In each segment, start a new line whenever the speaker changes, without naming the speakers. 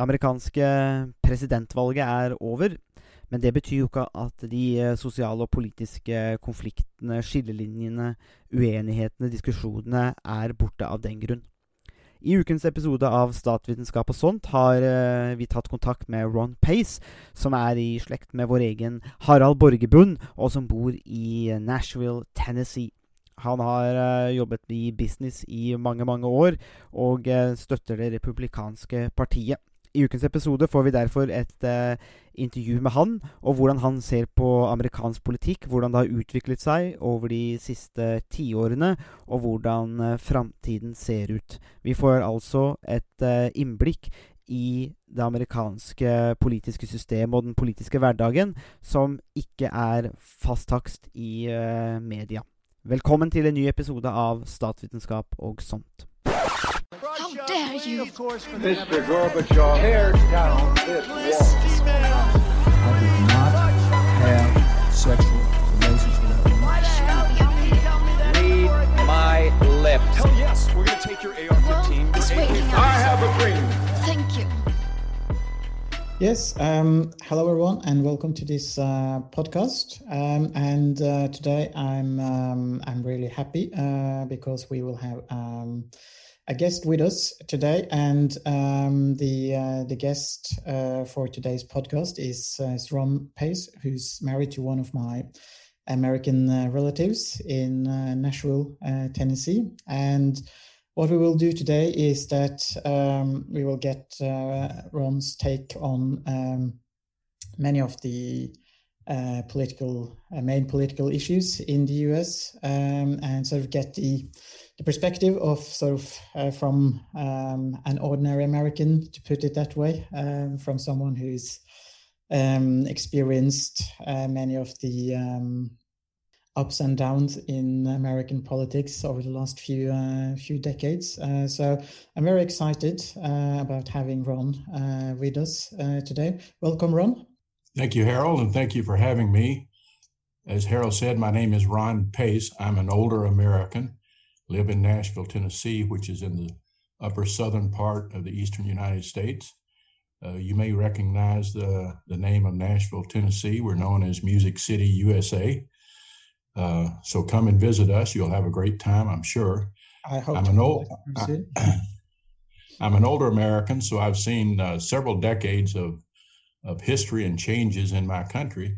Det amerikanske presidentvalget er over. Men det betyr jo ikke at de eh, sosiale og politiske konfliktene, skillelinjene, uenighetene, diskusjonene er borte av den grunn. I ukens episode av Statvitenskap og sånt har uh, vi tatt kontakt med Ron Pace, som er i slekt med vår egen Harald Borgebund, og som bor i Nashville, Tennessee. Han har uh, jobbet i business i mange, mange år, og støtter det republikanske partiet. I ukens episode får vi derfor et uh, intervju med han, og hvordan han ser på amerikansk politikk, hvordan det har utviklet seg over de siste tiårene, og hvordan uh, framtiden ser ut. Vi får altså et uh, innblikk i det amerikanske politiske systemet og den politiske hverdagen som ikke er fasttakst i uh, media. Velkommen til en ny episode av Statsvitenskap og sånt.
How dare you?
Mr. Gorbachev, tear down this wall.
I did not have sexual relations with that.
Read my lips.
Hell yes, we're gonna take your AR-15.
It's waiting
I have a dream.
Thank you.
Yes, um, hello everyone, and welcome to this uh, podcast. Um, and uh, today I'm um, I'm really happy uh, because we will have um, a guest with us today, and um, the uh, the guest uh, for today's podcast is, uh, is Ron Pace, who's married to one of my American uh, relatives in uh, Nashville, uh, Tennessee, and what we will do today is that um, we will get Ron's take on um, many of the political main political issues in the US um, and sort of get the the perspective of sort of uh, from um, an ordinary American to put it that way um, from someone who's um, experienced uh, many of the um, ups and downs in American politics over the last few uh, few decades. Uh, so I'm very excited uh, about having Ron uh, with us today. Welcome, Ron.
Thank you, Harold, and thank you for having me. As Harold said, my name is Ron Pace. I'm an older American, live in Nashville, Tennessee, which is in the upper southern part of the eastern United States. Uh, you may recognize the, the name of Nashville, Tennessee. We're known as Music City, USA. Uh, so come and visit us. You'll have a great time, I'm sure.
I hope
I'm an old. I'm an older American, so I've seen uh, several decades of, of history and changes in my country.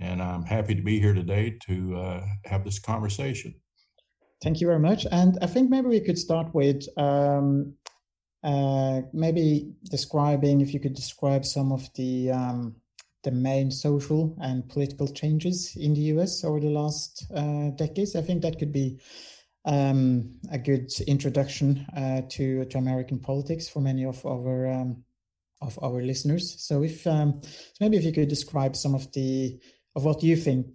And I'm happy to be here today to uh, have this conversation.
Thank you very much. And I think maybe we could start with um, uh, maybe describing, if you could describe some of the um, the main social and political changes in the US over the last uh, decades. I think that could be um, a good introduction uh, to to American politics for many of our um, of our listeners. So if um, so maybe if you could describe some of the of what you think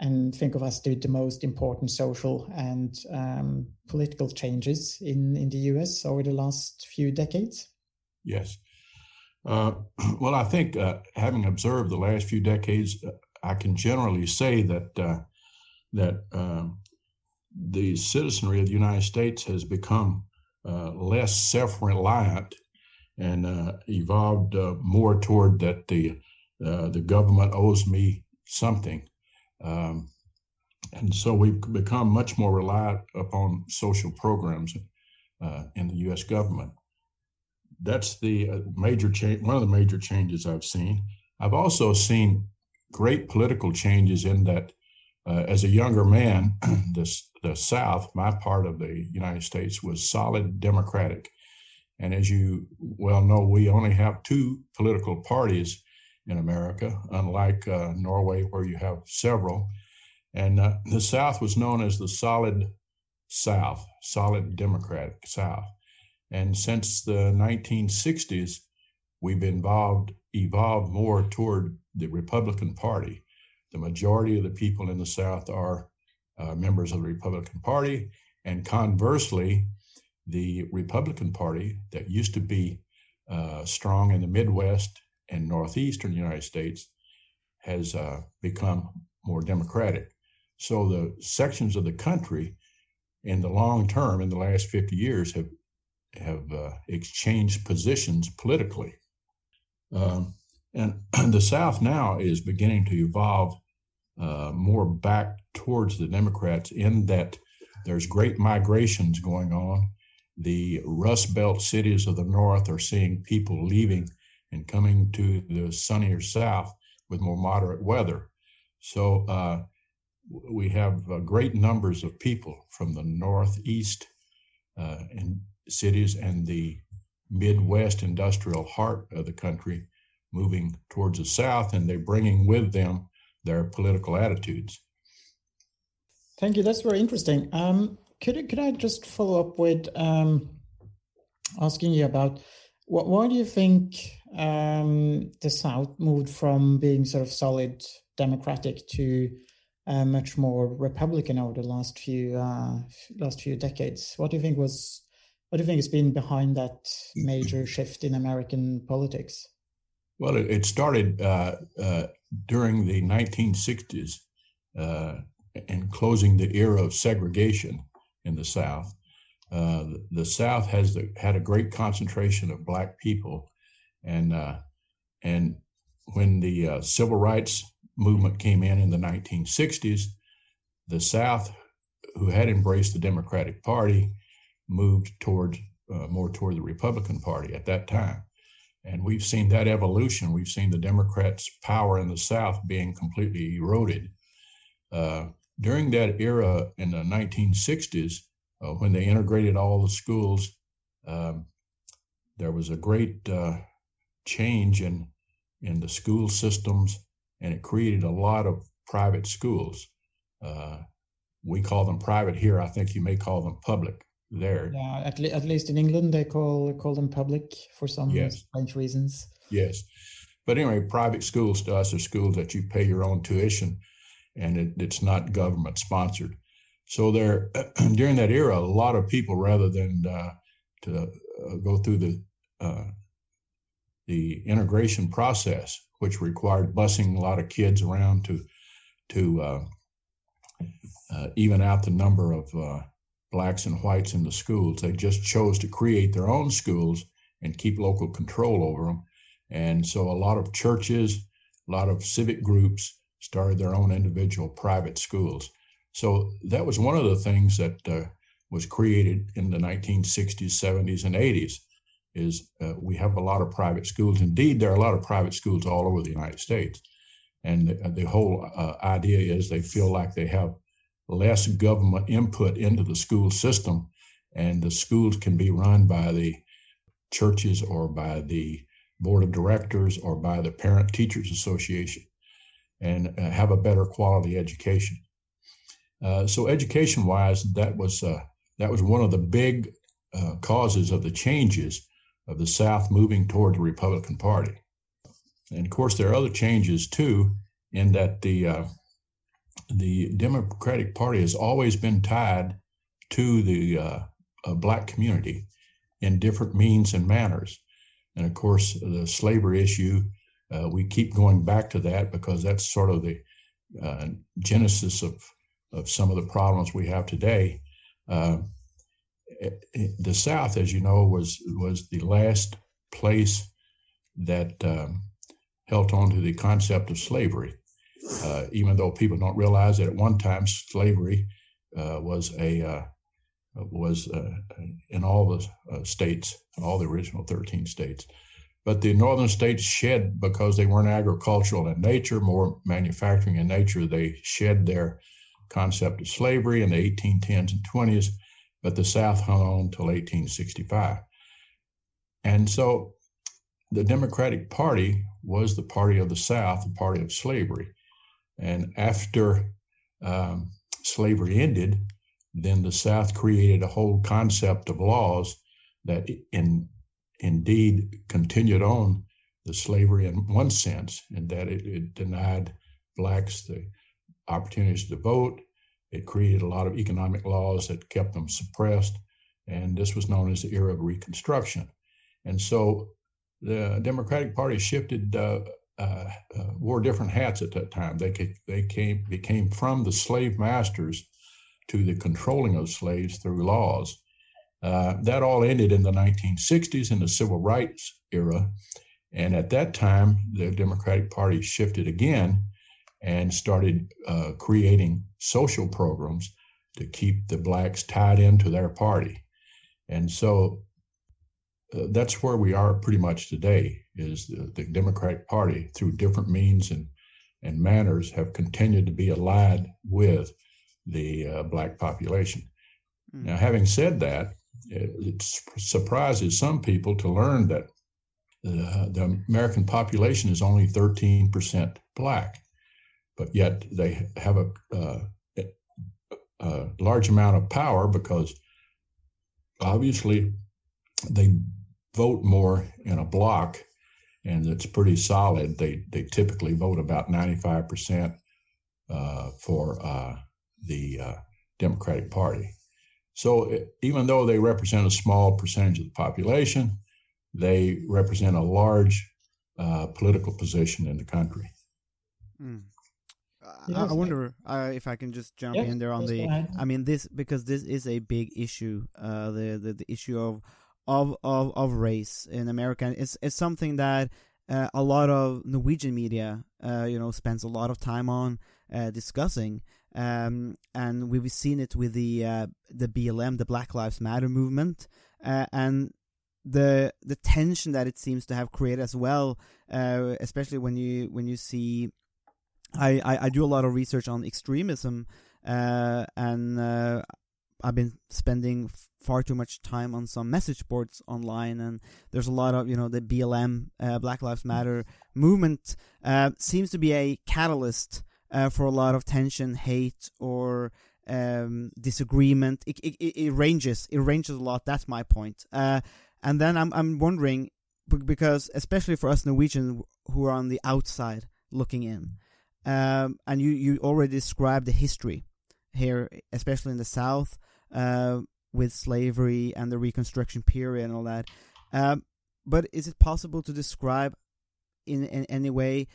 and think of us the, the most important social and um, political changes in, in the US over the last few decades?
Yes. Uh, well, I think uh, having observed the last few decades, uh, I can generally say that uh, that um, the citizenry of the United States has become uh, less self-reliant and uh, evolved more toward that the the government owes me something, um, and so we've become much more reliant upon social programs uh, in the U.S. government. That's the uh, major change. One of the major changes I've seen. I've also seen great political changes in that. Uh, as a younger man, the, the South, my part of the United States, was solid Democratic. And as you well know, we only have two political parties in America, unlike uh, Norway, where you have several. And uh, the South was known as the solid South, solid Democratic South. And since the 1960s, we've involved, evolved more toward the Republican Party. The majority of the people in the South are uh, members of the Republican Party. And conversely, the Republican Party that used to be uh, strong in the Midwest and Northeastern United States has uh, become more Democratic. So the sections of the country in the long term, in the last 50 years, have have uh, exchanged positions politically. Um, and the South now is beginning to evolve uh, more back towards the Democrats in that there's great migrations going on. The Rust Belt cities of the North are seeing people leaving and coming to the sunnier South with more moderate weather. So uh, we have uh, great numbers of people from the Northeast uh, and cities and the Midwest industrial heart of the country moving towards the South, and they're bringing with them their political attitudes.
Thank you. That's very interesting. Um, could could I just follow up with um, asking you about why do you think um, the South moved from being sort of solid Democratic to uh, much more Republican over the last few uh, last few decades? What do you think was what do you think has been behind that major shift in American politics?
Well, it, it started uh, uh during the 1960s uh, and closing the era of segregation in the South. Uh, the South has the, had a great concentration of black people, and and when the civil rights movement came in in the 1960s, the South, who had embraced the Democratic Party, moved toward uh, more toward the Republican Party at that time. And we've seen that evolution. We've seen the Democrats' power in the South being completely eroded. Uh, during that era in the 1960s, uh, when they integrated all the schools, um, there was a great uh, change in in the school systems, and it created a lot of private schools. Uh, we call them private here. I think you may call them public there.
Yeah, at, le- at least in England, they call call them public for some yes. strange reasons.
Yes, but anyway, private schools to us are schools that you pay your own tuition, and it, it's not government sponsored. So there, during that era, a lot of people, rather than uh, to uh, go through the uh, the integration process, which required busing a lot of kids around to to uh, uh, even out the number of uh, blacks and whites in the schools. They just chose to create their own schools and keep local control over them. And so a lot of churches, a lot of civic groups started their own individual private schools. So that was one of the things that uh, was created in the 1960s, 70s, and 80s. Is uh, we have a lot of private schools. Indeed, there are a lot of private schools all over the United States, and the, the whole uh, idea is they feel like they have less government input into the school system, and the schools can be run by the churches or by the board of directors or by the parent teachers association and uh, have a better quality education uh, so education wise that was uh, that was one of the big uh, causes of the changes of the south moving toward the republican party and of course there are other changes too in that the uh, the Democratic Party has always been tied to the uh, black community in different means and manners. And of course, the slavery issue, we keep going back to that because that's sort of the genesis of, of some of the problems we have today. Uh, the South, as you know, was was the last place that um, held on to the concept of slavery uh, even though people don't realize that at one time slavery uh, was a uh, was uh, in all the uh, states, all the original 13 states. But the northern states shed because they weren't agricultural in nature, more manufacturing in nature. They shed their concept of slavery in the 1810s and 20s, but the South hung on until 1865. And so the Democratic Party was the party of the South, the party of slavery. And after um, slavery ended, then the South created a whole concept of laws that in, indeed continued on the slavery in one sense, in that it, it denied blacks the opportunities to vote. It created a lot of economic laws that kept them suppressed. And this was known as the era of Reconstruction. And so the Democratic Party shifted uh, uh, uh, wore different hats at that time. They could, they came became from the slave masters to the controlling of slaves through laws. Uh, that all ended in the 1960s in the civil rights era, And at that time, the Democratic Party shifted again and started uh, creating social programs to keep the blacks tied into their party. And so uh, that's where we are pretty much today is the, the, Democratic Party through different means and, and manners have continued to be allied with the uh, black population. Mm. Now, having said that, it, it, surprises some people to learn that uh, the American population is only 13% black, but yet they have a, uh, a large amount of power because obviously they vote more in a block and it's pretty solid. They, they typically vote about 95% uh, for uh, the uh, Democratic Party. So even though they represent a small percentage of the population, they represent a large uh, political position in the country.
Mm. I, I, wonder uh, if I can just jump yeah, in there on the. I mean, this because this is a big issue. Uh, the, the the issue of of of of race in America. It's it's something that uh, a lot of Norwegian media, uh, you know, spends a lot of time on uh, discussing. Um, and we've seen it with the uh, the BLM, the Black Lives Matter movement, and the the tension that it seems to have created as well, uh, especially when you when you see, I, I, I do a lot of research on extremism, uh, and uh, I've been spending far too much time on some message boards online, and there's a lot of you know the BLM uh, Black Lives Matter movement uh, seems to be a catalyst uh, for a lot of tension, hate, or um, disagreement. It, it, it, ranges. It ranges a lot. That's my point. And then I'm I'm wondering because especially for us Norwegians who are on the outside looking in, um, and you you already described the history here, especially in the South, uh, with slavery and the Reconstruction period and all that. Um, but is it possible to describe in, in any way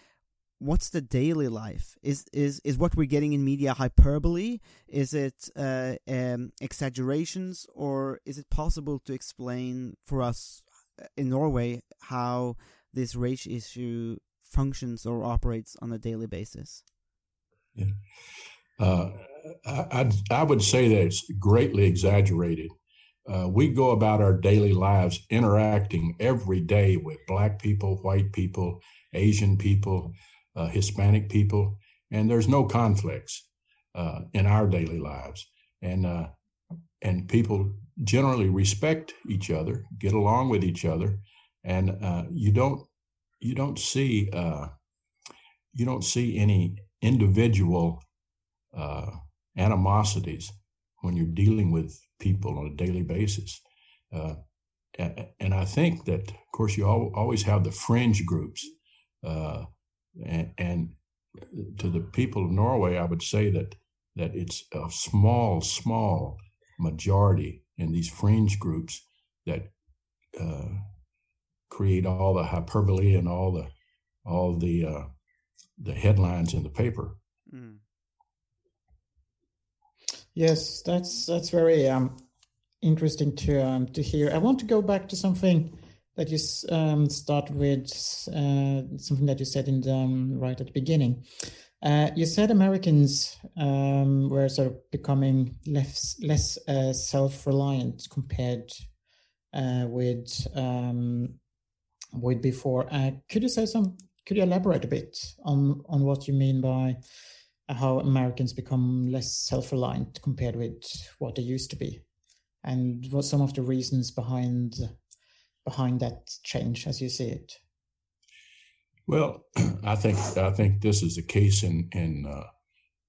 what's the daily life? Is is is what we're getting in media hyperbole? Is it uh, um, exaggerations, or is it possible to explain for us uh, in Norway how this race issue functions or operates on a daily basis?
Yeah. Uh, I, I would say that it's greatly exaggerated. Uh, we go about our daily lives interacting every day with Black people, white people, Asian people, uh, Hispanic people, and there's no conflicts uh, in our daily lives, and uh, and people generally respect each other, get along with each other, and uh, you don't you don't see uh, you don't see any individual uh, animosities when you're dealing with people on a daily basis. and I think that, of course, you always have the fringe groups uh, and, and to the people of Norway, I would say that that it's a small, small majority in these fringe groups that uh, create all the hyperbole and all the all the uh, the headlines in the paper. Mm.
Yes, that's that's very um, interesting to um, to hear. I want to go back to something that you um, start with uh, something that you said in the, um, right at the beginning. Uh, you said Americans um, were sort of becoming less less uh, self-reliant compared uh, with um, with before. Uh, could you say some? Could you elaborate a bit on on what you mean by how Americans become less self-reliant compared with what they used to be, and what some of the reasons behind behind that change as you see it?
Well, I think I think this is the case in in uh,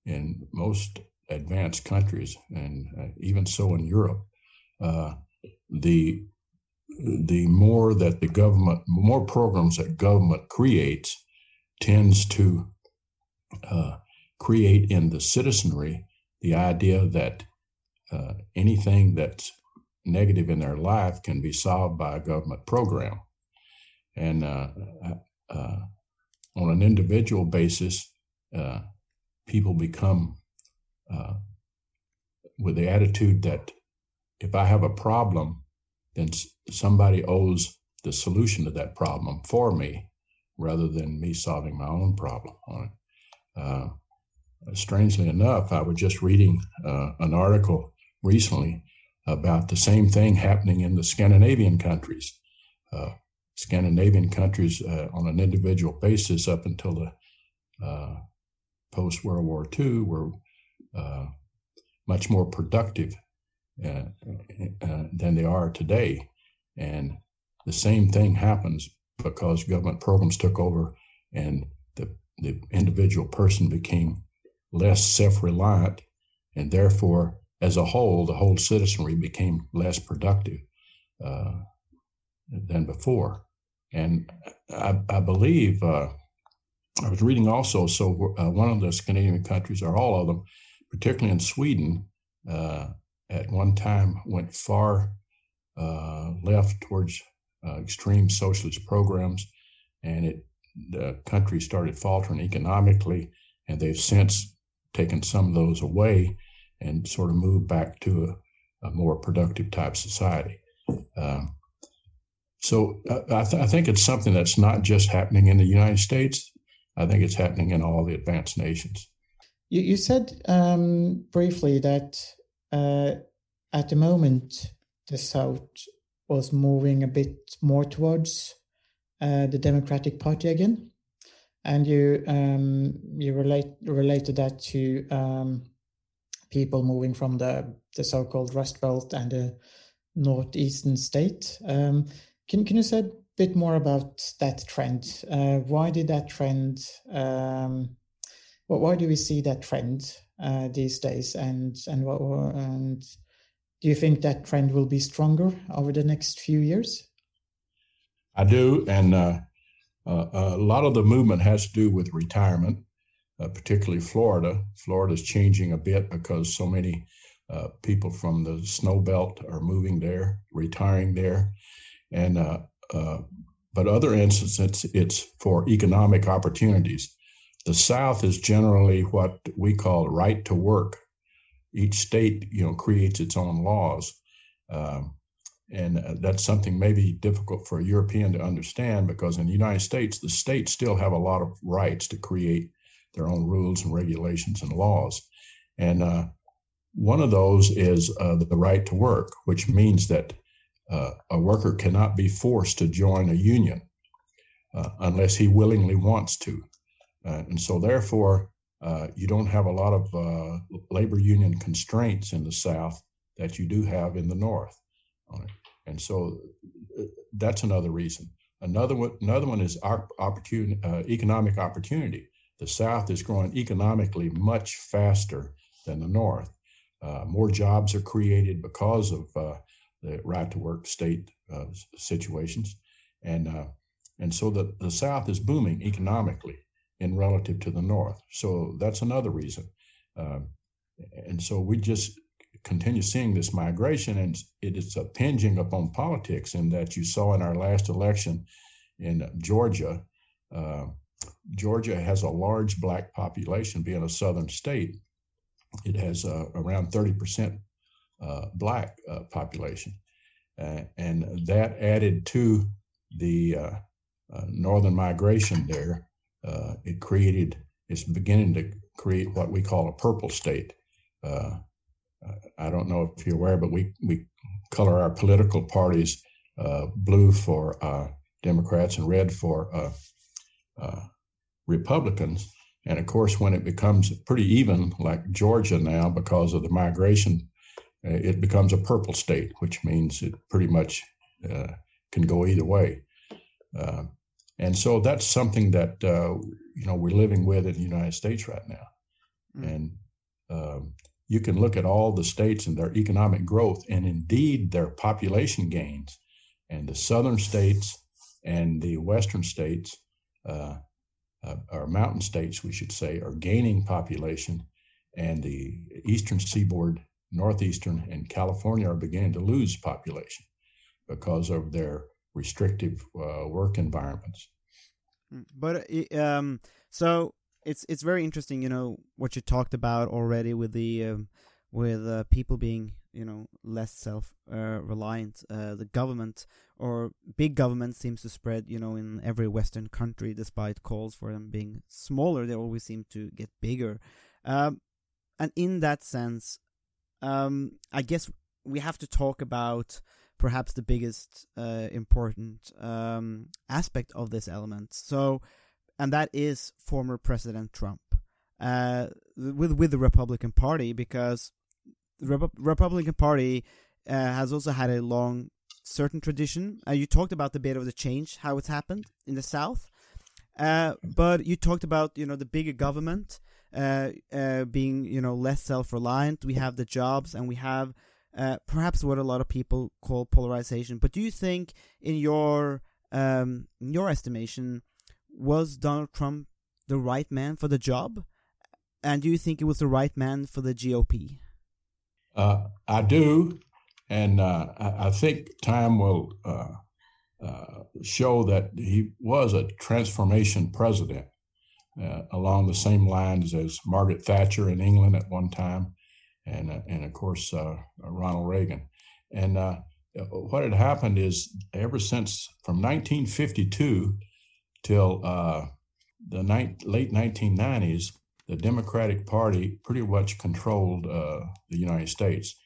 in most advanced countries, and uh, even so in Europe. Uh, the the more that the government, more programs that government creates, tends to uh, create in the citizenry the idea that uh, anything that's negative in their life can be solved by a government program. And uh, uh, on an individual basis, uh, people become uh, with the attitude that if I have a problem, then somebody owes the solution to that problem for me rather than me solving my own problem. Uh, strangely enough, I was just reading uh, an article recently about the same thing happening in the Scandinavian countries. Uh, Scandinavian countries, uh, on an individual basis, up until the uh, post World War II, were uh, much more productive uh, uh, than they are today. And the same thing happens because government programs took over and the, the individual person became less self reliant, and therefore, as a whole, the whole citizenry became less productive uh, than before. And I, I believe uh, I was reading also, so uh, one of the Scandinavian countries, or all of them, particularly in Sweden, uh, at one time went far uh, left towards uh, extreme socialist programs, and it the country started faltering economically, and they've since taken some of those away and sort of moved back to a, a more productive type society. Um, so uh, I, th- I, think it's something that's not just happening in the United States. I think it's happening in all the advanced nations.
You, you said um, briefly that at the moment the South was moving a bit more towards uh, the Democratic Party again, and you um, you relate related that to um, people moving from the the so-called Rust Belt and the northeastern state. Um, can can you say a bit more about that trend? Uh, why did that trend? Um, well, why do we see that trend uh, these days? And and what and do you think that trend will be stronger over the next few years?
I do, and uh, uh, a lot of the movement has to do with retirement, uh, particularly Florida. Florida is changing a bit because so many uh, people from the snow belt are moving there, retiring there, and uh, but other instances it's for economic opportunities. The South is generally what we call right to work. Each state, you know, creates its own laws. Um, and uh, that's something maybe difficult for a European to understand because in the United States, the states still have a lot of rights to create their own rules and regulations and laws. And uh, one of those is uh, the right to work, which means that uh, a worker cannot be forced to join a union uh, unless he willingly wants to. Uh, and so, therefore, uh, you don't have a lot of uh, labor union constraints in the South that you do have in the North. And so, uh, that's another reason. Another one, another one is opportunity, economic opportunity. The South is growing economically much faster than the North. more jobs are created because of the right to work state uh, situations, and uh, and so the the South is booming economically in relative to the North. So that's another reason. Um, and so we just continue seeing this migration, and it is a pinging upon politics. In that you saw in our last election in Georgia, uh, Georgia has a large black population, being a southern state. It has uh, around 30% uh, black uh, population. Uh, and that added to the uh, uh, northern migration there uh, it created, it's beginning to create what we call a purple state. Uh, uh, I don't know if you're aware, but we, we color our political parties uh, blue for uh, Democrats and red for Republicans. And of course, when it becomes pretty even, like Georgia now, because of the migration, it becomes a purple state, which means it pretty much can go either way. And so that's something that uh, you know we're living with in the United States right now. Mm. And um, you can look at all the states and their economic growth, and indeed their population gains. And the southern states and the western states, uh, uh, or mountain states, we should say, are gaining population, and the eastern seaboard, northeastern, and California are beginning to lose population because of their restrictive uh, work environments.
Mm, but uh, um, so it's it's very interesting, you know, what you talked about already with the um, with uh, people being you know less self uh, reliant. Uh, the government or big government seems to spread you know in every Western country, despite calls for them being smaller. They always seem to get bigger, um, and in that sense, um, I guess we have to talk about perhaps the biggest uh, important um, aspect of this element. So, and that is former President Trump uh, with with the Republican Party because the Rep- Republican Party uh, has also had a long certain tradition. Uh, you talked about the bit of the change, how it's happened in the South, uh, but you talked about you know the bigger government uh, being you know less self reliant. We have the jobs, and we have uh, perhaps what a lot of people call polarization. But do you think, in your um, in your estimation, was Donald Trump the right man for the job? And do you think it was the right man for the GOP?
Uh, I do, and uh, I, I, think time will uh, uh show that he was a transformation president uh, along the same lines as Margaret Thatcher in England at one time, and uh, and of course Ronald Reagan. And what had happened is ever since from 1952 till the ni- late 1990s, the Democratic Party pretty much controlled uh, the United States.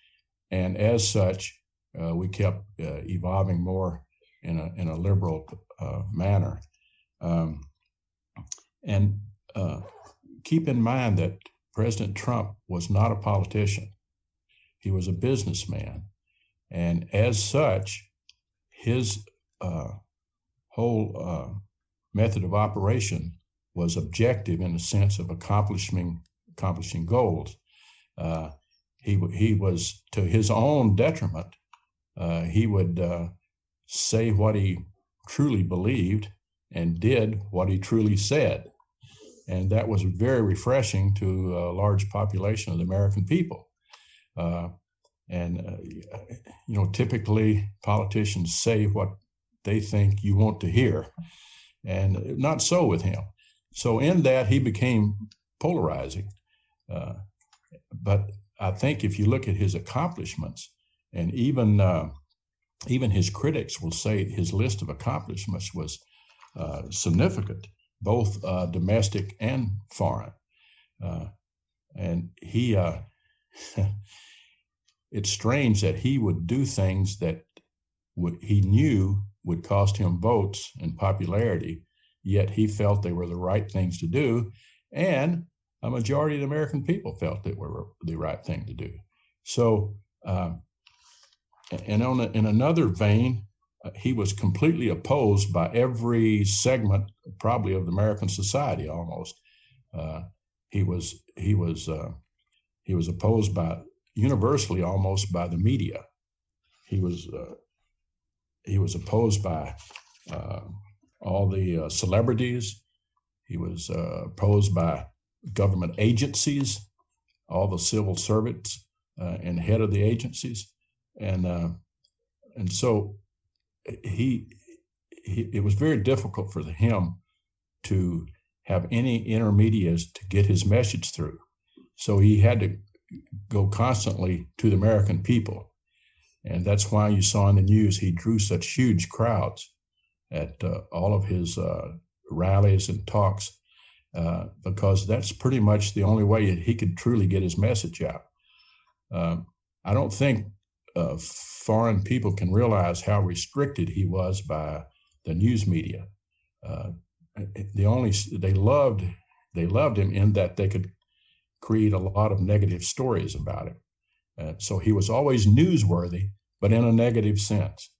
And as such, uh, we kept uh, evolving more in a, in a liberal uh, manner. Um, and uh, keep in mind that President Trump was not a politician, he was a businessman. And as such, his uh, whole method of operation was objective in the sense of accomplishing accomplishing goals. Uh, he he was to his own detriment. Uh, he would uh, say what he truly believed and did what he truly said, and that was very refreshing to a large population of the American people. Uh, and uh, you know, typically politicians say what they think you want to hear, and not so with him. So in that, he became polarizing. Uh, but I think if you look at his accomplishments, and even uh, even his critics will say his list of accomplishments was uh, significant, both uh, domestic and foreign. Uh, and he, uh, it's strange that he would do things that would, he knew would cost him votes and popularity, yet he felt they were the right things to do. And a majority of the American people felt they were the right thing to do. So, um, and on a, in another vein, he was completely opposed by every segment, probably of the American society, almost. Uh, he was he was uh, he was opposed by universally almost by the media. He was uh, he was opposed by uh, all the uh, celebrities. He was uh, opposed by government agencies, all the civil servants and head of the agencies, and and so he, he it was very difficult for him to have any intermediaries to get his message through. So he had to go constantly to the American people. And that's why you saw in the news he drew such huge crowds at uh, all of his uh, rallies and talks uh, because that's pretty much the only way he could truly get his message out. Um, I don't think uh, foreign people can realize how restricted he was by the news media. Uh, the only they loved they loved him in that they could create a lot of negative stories about him. Uh, so he was always newsworthy, but in a negative sense.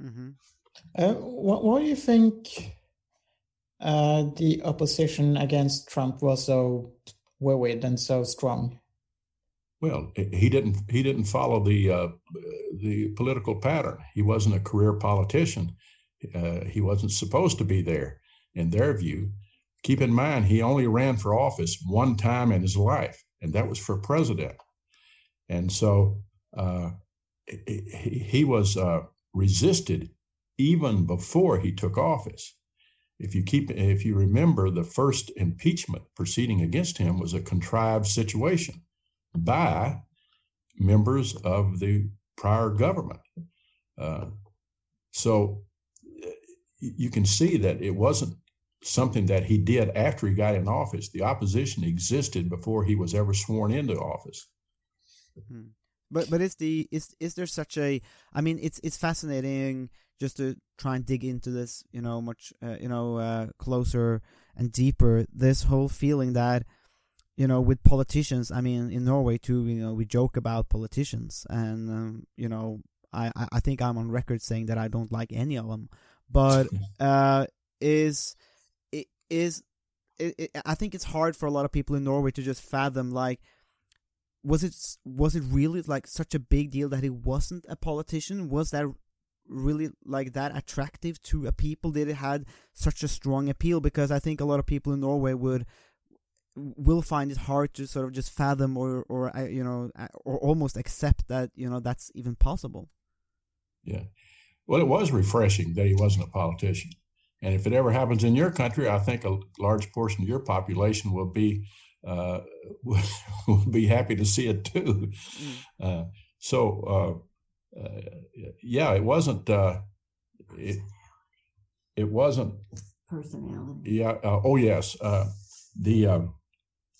Mm-hmm. Uh, what, why do you think uh, the opposition against Trump was so vivid and so strong?
Well, he didn't. He didn't follow the uh, the political pattern. He wasn't a career politician. Uh, he wasn't supposed to be there, in their view. Keep in mind, he only ran for office one time in his life, and that was for president. And so uh, he, he was uh, resisted even before he took office. If you keep, if you remember, the first impeachment proceeding against him was a contrived situation by members of the prior government. Uh, so you can see that it wasn't something that he did after he got in office. The opposition existed before he was ever sworn into office.
Mm-hmm. But but is the is is there such a? I mean, it's it's fascinating just to try and dig into this, you know, much uh, you know uh, closer and deeper. This whole feeling that you know with politicians. I mean, in Norway too, you know, we joke about politicians, and um, you know, I I think I'm on record saying that I don't like any of them. But uh, is it is it, it, I think it's hard for a lot of people in Norway to just fathom like was it was it really like such a big deal that he wasn't a politician? Was that really like that attractive to a people? Did it had such a strong appeal? Because I think a lot of people in Norway would will find it hard to sort of just fathom or or you know or almost accept that you know that's even possible.
Yeah, well, it was refreshing that he wasn't a politician. And if it ever happens in your country, I think a large portion of your population will be uh, will be happy to see it too. Mm. Uh, so, uh, uh yeah, it wasn't. Uh, it, it wasn't
personality.
Yeah. Uh, oh, yes. the um,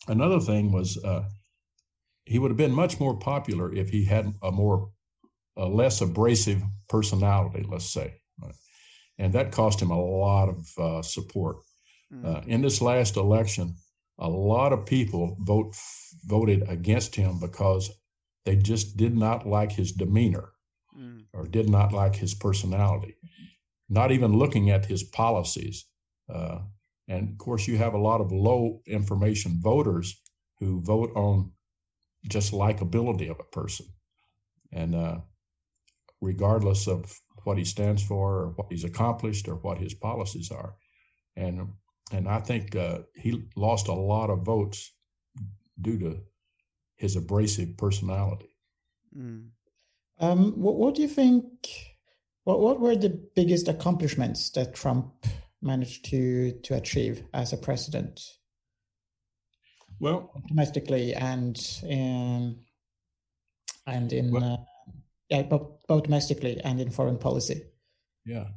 another thing was he would have been much more popular if he had a more a less abrasive personality, let's say, and that cost him a lot of support. Mm. in this last election, a lot of people vote voted against him because they just did not like his demeanor mm. or did not like his personality, not even looking at his policies. Uh, and of course, you have a lot of low information voters who vote on just likability of a person. And uh, regardless of what he stands for or what he's accomplished or what his policies are. And and I think uh, he lost a lot of votes due to his abrasive personality.
Mm. Um, what, what, do you think? What what were the biggest accomplishments that Trump managed to to achieve as a president?
Well,
domestically and in and in well, uh, yeah, both, both domestically and in foreign policy.
Yeah,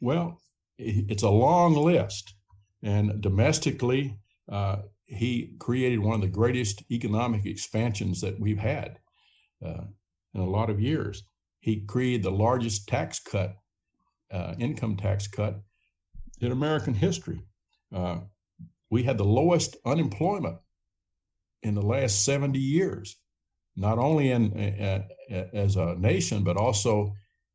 well, it's a long list. And domestically, uh, he created one of the greatest economic expansions that we've had uh, in a lot of years. He created the largest tax cut, uh, income tax cut in American history. Uh, we had the lowest unemployment in the last 70 years, not only in uh, uh, as a nation, but also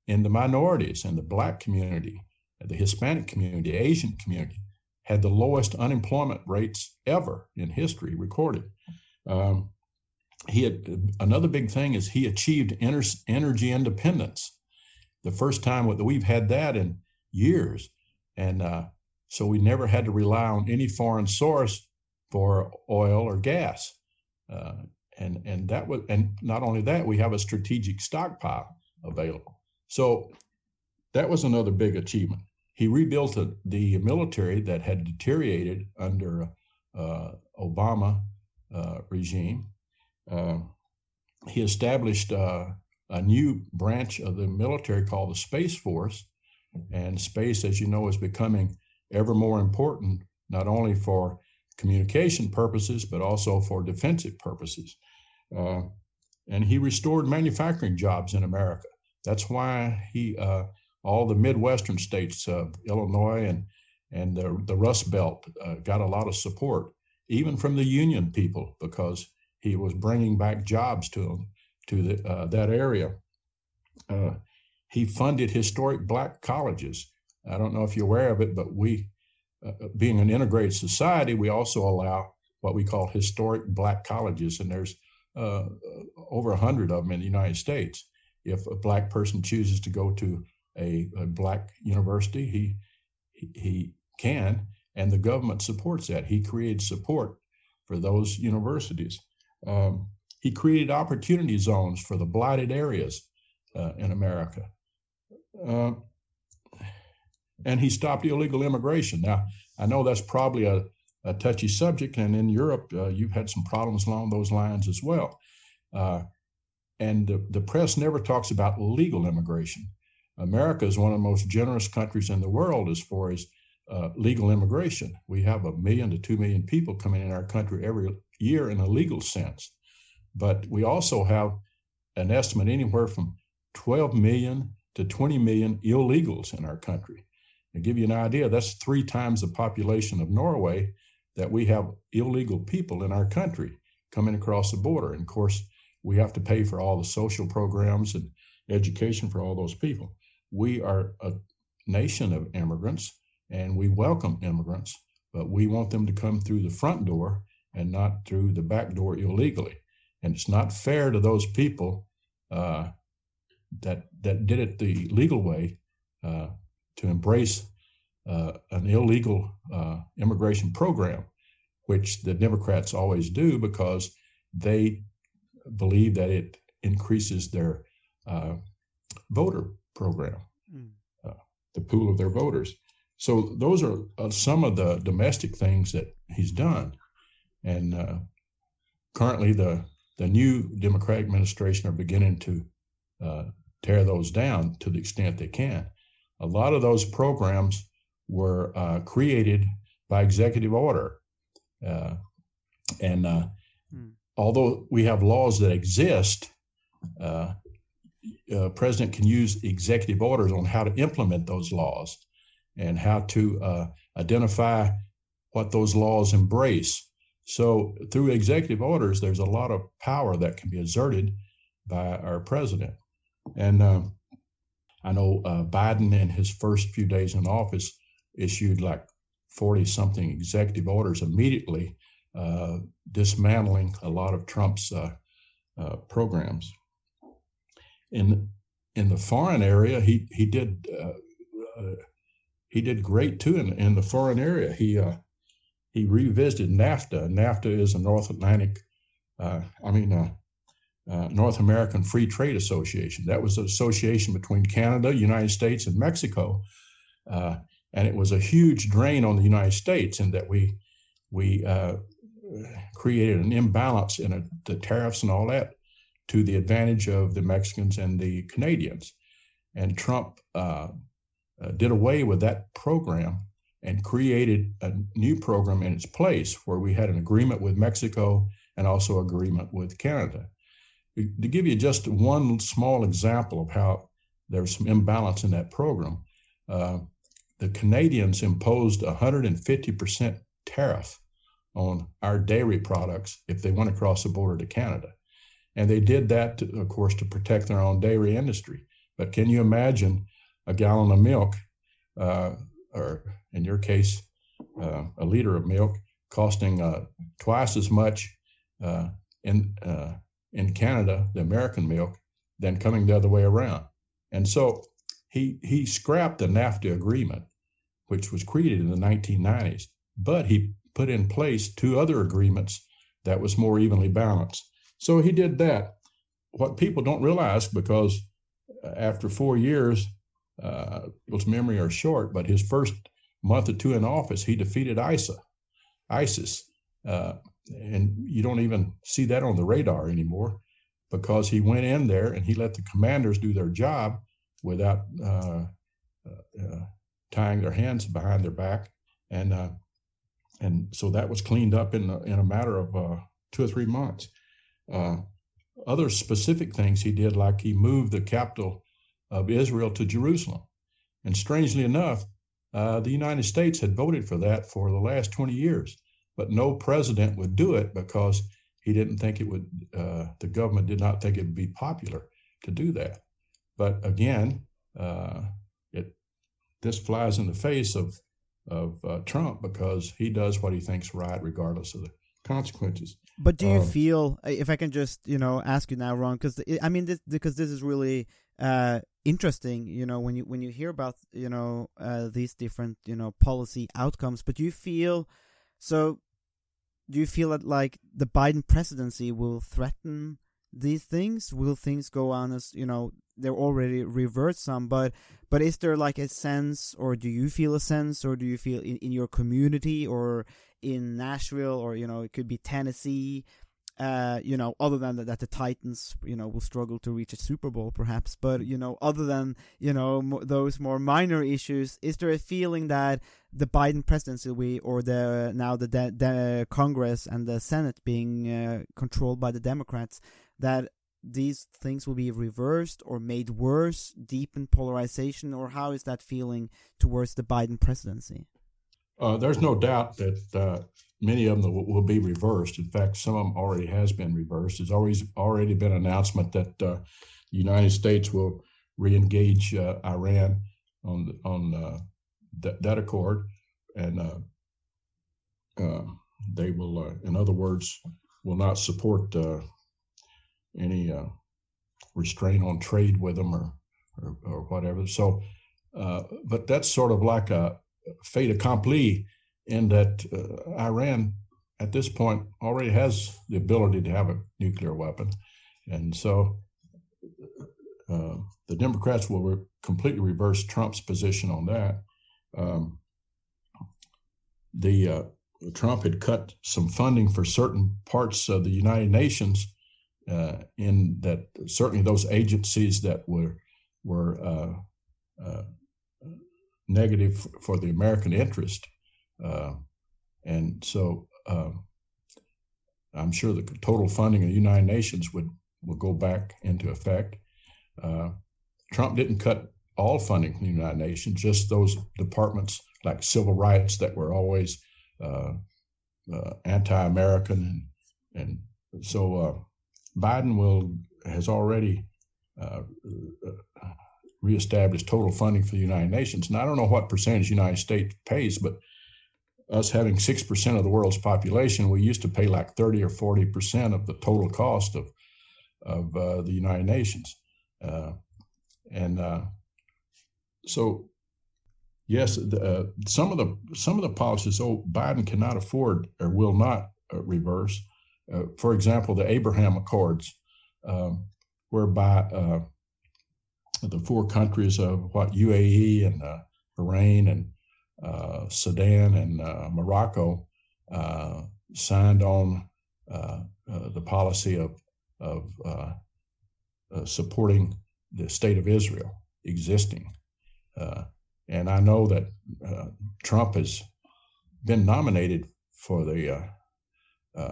in the minorities and the black community, the Hispanic community, Asian community had the lowest unemployment rates ever in history recorded. Um, he had another big thing is he achieved energy independence, the first time that we've had that in years, and uh, so we never had to rely on any foreign source for oil or gas, uh, and and that was and not only that we have a strategic stockpile available. So that was another big achievement. He rebuilt a, the military that had deteriorated under uh, Obama uh, regime. Uh, he established uh, a new branch of the military called the Space Force, and space, as you know, is becoming ever more important, not only for communication purposes but also for defensive purposes. Uh, and he restored manufacturing jobs in America. That's why he uh, all the Midwestern states, uh, Illinois and and the, the Rust Belt, uh, got a lot of support, even from the union people, because he was bringing back jobs to them to the, uh, that area. Uh, he funded historic black colleges. I don't know if you're aware of it, but we, uh, uh, being an integrated society, we also allow what we call historic black colleges, and there's over a hundred of them in the United States. If a black person chooses to go to a, a black university, he, he can, and the government supports that. He created support for those universities. Um, he created opportunity zones for the blighted areas uh, in America. Uh, and he stopped illegal immigration. Now, I know that's probably a, a touchy subject, and in Europe, uh, you've had some problems along those lines as well. Uh, and the, the press never talks about legal immigration. America is one of the most generous countries in the world as far as uh, legal immigration. We have a million to two million people coming in our country every year in a legal sense. But we also have an estimate anywhere from 12 million to 20 million illegals in our country. To give you an idea, that's three times the population of Norway that we have illegal people in our country coming across the border. And of course, we have to pay for all the social programs and education for all those people. We are a nation of immigrants and we welcome immigrants, but we want them to come through the front door and not through the back door illegally. And it's not fair to those people uh, that that did it the legal way uh, to embrace uh, an illegal uh, immigration program, which the Democrats always do because they believe that it increases their uh, voter program, mm. the pool of their voters. So those are uh, some of the domestic things that he's done, and uh, currently the the new Democratic administration are beginning to uh, tear those down to the extent they can. A lot of those programs were uh, created by executive order, uh, and hmm. although we have laws that exist. Uh, president can use executive orders on how to implement those laws and how to uh, identify what those laws embrace. So, through executive orders, there's a lot of power that can be exerted by our president. And uh, I know uh, Biden, in his first few days in office, issued like 40 something executive orders immediately, uh, dismantling a lot of Trump's uh, uh, programs. In in the foreign area, he he did he did great too in, in the foreign area. He uh, he revisited NAFTA. NAFTA is a North Atlantic, uh, I mean, uh, uh, North American Free Trade Association. That was an association between Canada, United States, and Mexico, uh, and it was a huge drain on the United States in that we we uh, created an imbalance in a, the tariffs and all that to the advantage of the Mexicans and the Canadians. And Trump uh, did away with that program and created a new program in its place where we had an agreement with Mexico and also agreement with Canada. To give you just one small example of how there's some imbalance in that program, uh, the Canadians imposed a 150% tariff on our dairy products if they went across the border to Canada. And they did that, to, of course, to protect their own dairy industry. But can you imagine a gallon of milk, uh, or in your case, uh, a liter of milk, costing uh, twice as much uh, in uh, in Canada, the American milk, than coming the other way around. And so he he scrapped the NAFTA agreement, which was created in the 1990s, but he put in place two other agreements that was more evenly balanced. So he did that. What people don't realize, because uh, after four years, uh, people's memory are short, but his first month or two in office, he defeated ISA, ISIS. Uh, and you don't even see that on the radar anymore because he went in there and he let the commanders do their job without uh, uh, uh tying their hands behind their back. And uh, and so that was cleaned up in, a, in a matter of uh, two or three months. other specific things he did, like he moved the capital of Israel to Jerusalem. And strangely enough, uh, the United States had voted for that for the last 20 years, but no president would do it because he didn't think it would, uh, the government did not think it would be popular to do that. But again, uh, it this flies in the face of of uh, Trump because he does what he thinks right, regardless of the consequences.
But do you um, feel, if I can just you know ask you now, Ron, because I mean, this, because this is really uh, interesting you know when you when you hear about you know uh, these different you know policy outcomes but do you feel so do you feel that like the biden presidency will threaten these things? Will things go on as you know they're already reversed some but but is there like a sense or do you feel a sense or do you feel in, in your community or in nashville or you know it could be tennessee uh, you know, other than that, that, the Titans, you know, will struggle to reach a Super Bowl, perhaps. But you know, other than you know mo- those more minor issues, is there a feeling that the Biden presidency, we or the now the de- the Congress and the Senate being uh, controlled by the Democrats, that these things will be reversed or made worse, deepen polarization, or how is that feeling towards the Biden presidency?
Uh, there's no doubt that uh, many of them will, be reversed. In fact, some of them already has been reversed. There's always already been an announcement that uh, the United States will re-engage uh, Iran on on uh, that, accord, and uh, they will, in other words, will not support any restraint on trade with them or or, or whatever. So, but that's sort of like a fait accompli in that uh, Iran at this point already has the ability to have a nuclear weapon. And so uh, the Democrats will re- completely reverse Trump's position on that. Um, the uh, Trump had cut some funding for certain parts of the United Nations, uh, in that certainly those agencies that were were uh, uh, negative for the American interest. Uh, and so um, I'm sure the total funding of the United Nations would, would go back into effect. Uh, Trump didn't cut all funding from the United Nations, just those departments like civil rights that were always uh, uh anti-American, and, and so uh, Biden will has already reestablish total funding for the United Nations. And I don't know what percentage the United States pays, but us having 6% of the world's population, we used to pay like 30 or 40% of the total cost of, of uh, the United Nations. Uh, and uh, so, yes, the, uh, some of the some of the policies, oh, Biden cannot afford or will not uh, reverse. Uh, for example, the Abraham Accords, um, whereby the four countries of what UAE and Bahrain and Sudan and uh, Morocco uh, signed on uh, uh, the policy of of supporting the state of Israel existing. and I know that Trump has been nominated for the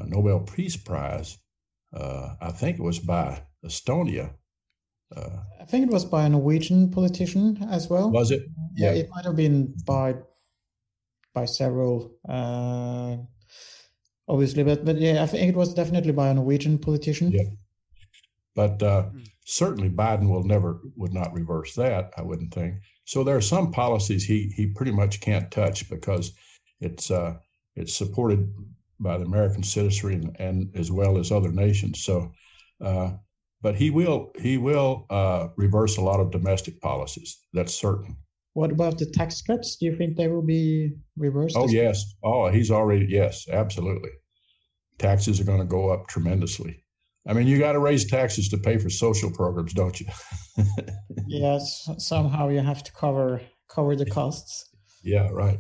Nobel Peace Prize. I think it was by Estonia
uh, I think it was by a Norwegian politician as well.
Was it?
Yeah, yeah. it might have been by by several, uh, obviously, but but yeah, I think it was definitely by a Norwegian politician.
Yeah, but uh, hmm. certainly Biden will never would not reverse that. I wouldn't think. So there are some policies he he pretty much can't touch because it's uh, it's supported by the American citizenry and, and as well as other nations. So. Uh, but he will he will uh, reverse a lot of domestic policies. That's certain.
What about the tax cuts? Do you think they will be reversed?
Oh yes. Oh, he's already yes, absolutely. Taxes are going to go up tremendously. I mean, you got to raise taxes to pay for social programs, don't you?
yes, somehow you have to cover cover the costs.
Yeah, right.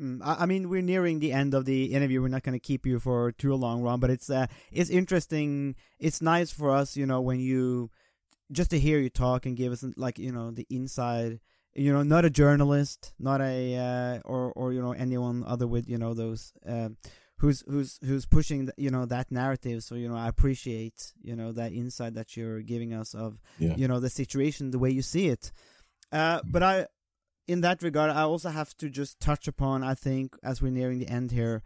Mm, I, mean, we're nearing the end of the interview. We're not going to keep you for too long, Ron. But it's uh, it's interesting. It's nice for us, you know, when you just to hear you talk and give us like you know the inside. You know, not a journalist, not a uh, or or you know anyone other with you know those. Uh, who's who's who's pushing you know that narrative so you know i appreciate you know that insight that you're giving us of yeah. you know the situation the way you see it uh, but i in that regard, I also have to just touch upon, I think, as we're nearing the end here,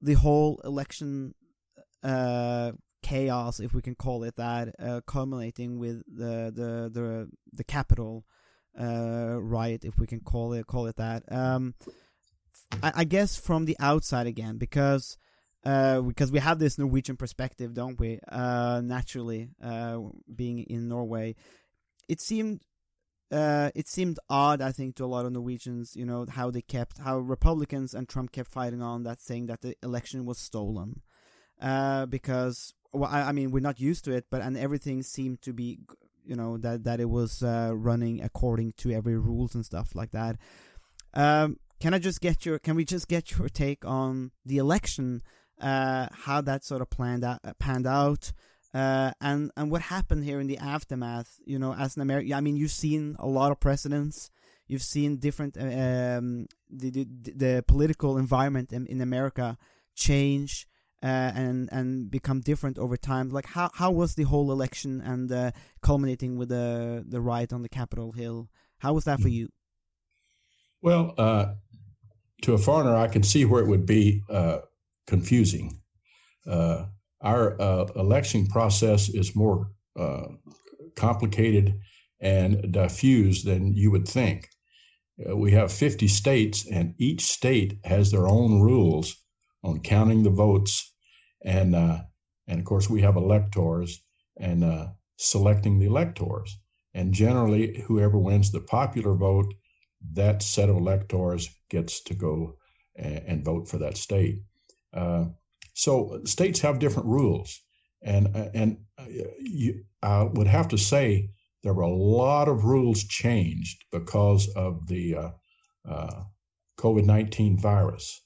the whole election uh, chaos, if we can call it that, uh, culminating with the the the the Capitol uh, riot, if we can call it call it that. Um, I, I guess from the outside again, because uh, because we have this Norwegian perspective, don't we? Uh, naturally, uh, being in Norway, it seemed uh, it seemed odd, I think, to a lot of Norwegians, you know, how they kept, how Republicans and Trump kept fighting on that, saying that the election was stolen. Uh, because, well, I, I, mean, we're not used to it, but, and everything seemed to be, you know, that, that it was uh, running according to every rules and stuff like that. Um, can I just get your, can we just get your take on the election uh, how that sort of planned out, panned out, uh, and and what happened here in the aftermath. You know, as an American, I mean, you've seen a lot of presidents. You've seen different um, the, the the political environment in, in America change uh, and and become different over time. Like how how was the whole election and uh, culminating with the the riot on the Capitol Hill? How was that for you?
Well, uh, to a foreigner, I can see where it would be uh, confusing. Uh, our uh, election process is more complicated and diffuse than you would think. we have 50 states, and each state has their own rules on counting the votes and uh, and of course we have electors and uh, selecting the electors. And generally, whoever wins the popular vote, that set of electors gets to go and, and vote for that state. Uh, so states have different rules, and uh, and uh, you, I would have to say there were a lot of rules changed because of the uh, COVID nineteen virus.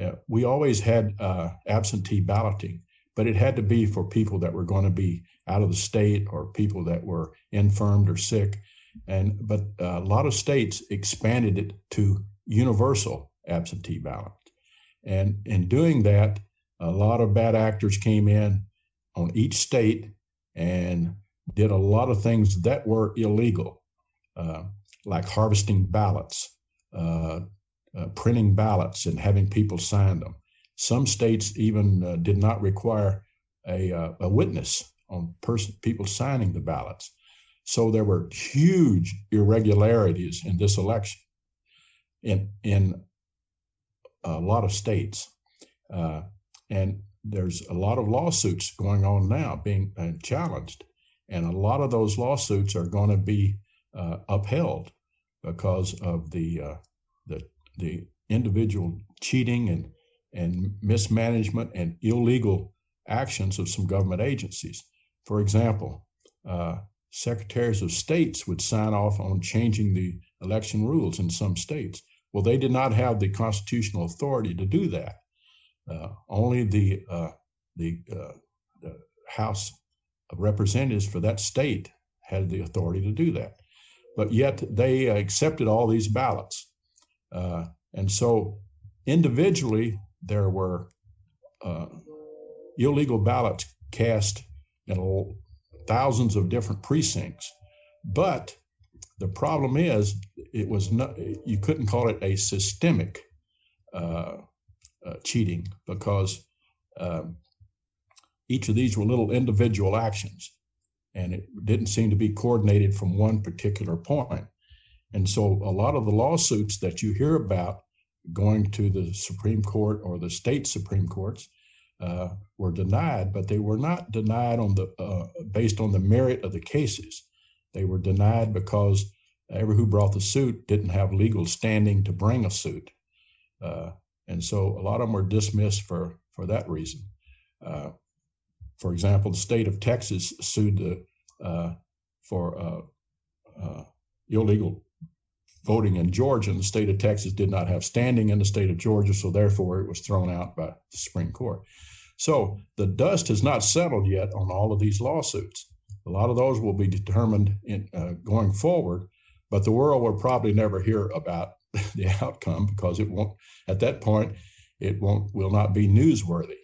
Uh, we always had uh, absentee balloting, but it had to be for people that were going to be out of the state or people that were infirmed or sick. And but uh, a lot of states expanded it to universal absentee ballot. And in doing that, a lot of bad actors came in on each state and did a lot of things that were illegal, uh, like harvesting ballots, uh, uh, printing ballots and having people sign them. Some states even uh, did not require a, uh, a witness on person, people signing the ballots. So there were huge irregularities in this election in, in a lot of states. Uh, and there's a lot of lawsuits going on now being uh, challenged. And a lot of those lawsuits are going to be uh, upheld because of the, the individual cheating and and mismanagement and illegal actions of some government agencies. For example, uh, secretaries of states would sign off on changing the election rules in some states. Well, they did not have the constitutional authority to do that. Uh, only the uh, the, uh, the House of Representatives for that state had the authority to do that. But yet they accepted all these ballots. Uh, and so individually, there were uh, illegal ballots cast in thousands of different precincts. But the problem is, it was not, you couldn't call it a systemic uh, uh, cheating because um, each of these were little individual actions and it didn't seem to be coordinated from one particular point. And so a lot of the lawsuits that you hear about going to the Supreme Court or the state Supreme Courts uh, were denied, but they were not denied on the uh, based on the merit of the cases. They were denied because everyone who brought the suit didn't have legal standing to bring a suit, uh, and so a lot of them were dismissed for for that reason. Uh, for example, the state of Texas sued the, uh, for uh, illegal voting in Georgia, and the state of Texas did not have standing in the state of Georgia, so therefore it was thrown out by the Supreme Court. So the dust has not settled yet on all of these lawsuits. A lot of those will be determined in, uh, going forward, but the world will probably never hear about the outcome because it won't. At that point, it won't will not be newsworthy.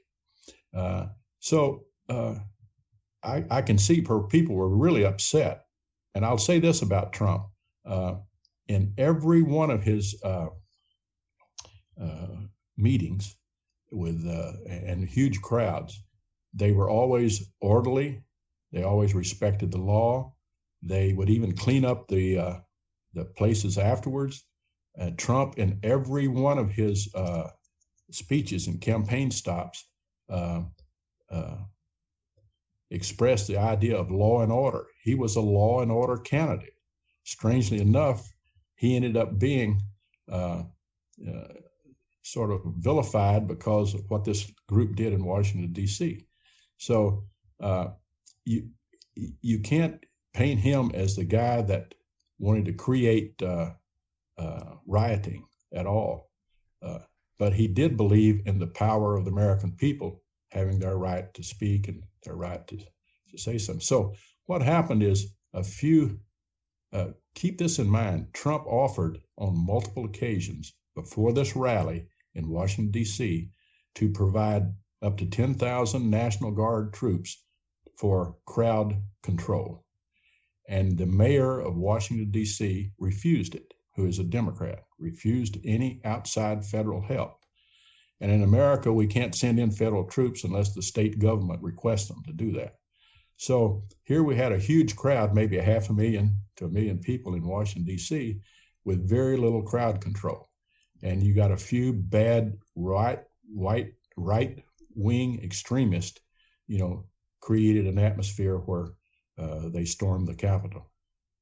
Uh, so uh, I, I, can see people were really upset, and I'll say this about Trump. Uh, in every one of his uh, uh, meetings with uh, and huge crowds, they were always orderly. They always respected the law. They would even clean up the uh, the places afterwards. And Trump, in every one of his uh, speeches and campaign stops, uh, expressed the idea of law and order. He was a law and order candidate. Strangely enough, he ended up being uh, uh, sort of vilified because of what this group did in Washington D.C. So uh, you you can't paint him as the guy that wanted to create uh, uh, rioting at all. Uh, but he did believe in the power of the American people having their right to speak and their right to, to say something. So what happened is a few, uh, keep this in mind, Trump offered on multiple occasions before this rally in Washington, D.C., to provide up to 10,000 National Guard troops for crowd control. And the mayor of Washington, D.C. refused it, who is a Democrat, refused any outside federal help. And in America, we can't send in federal troops unless the state government requests them to do that. So here we had a huge crowd, maybe a half a million to a million people in Washington, D.C., with very little crowd control. And you got a few bad right, white, right wing extremists, you know, created an atmosphere where uh, they stormed the Capitol.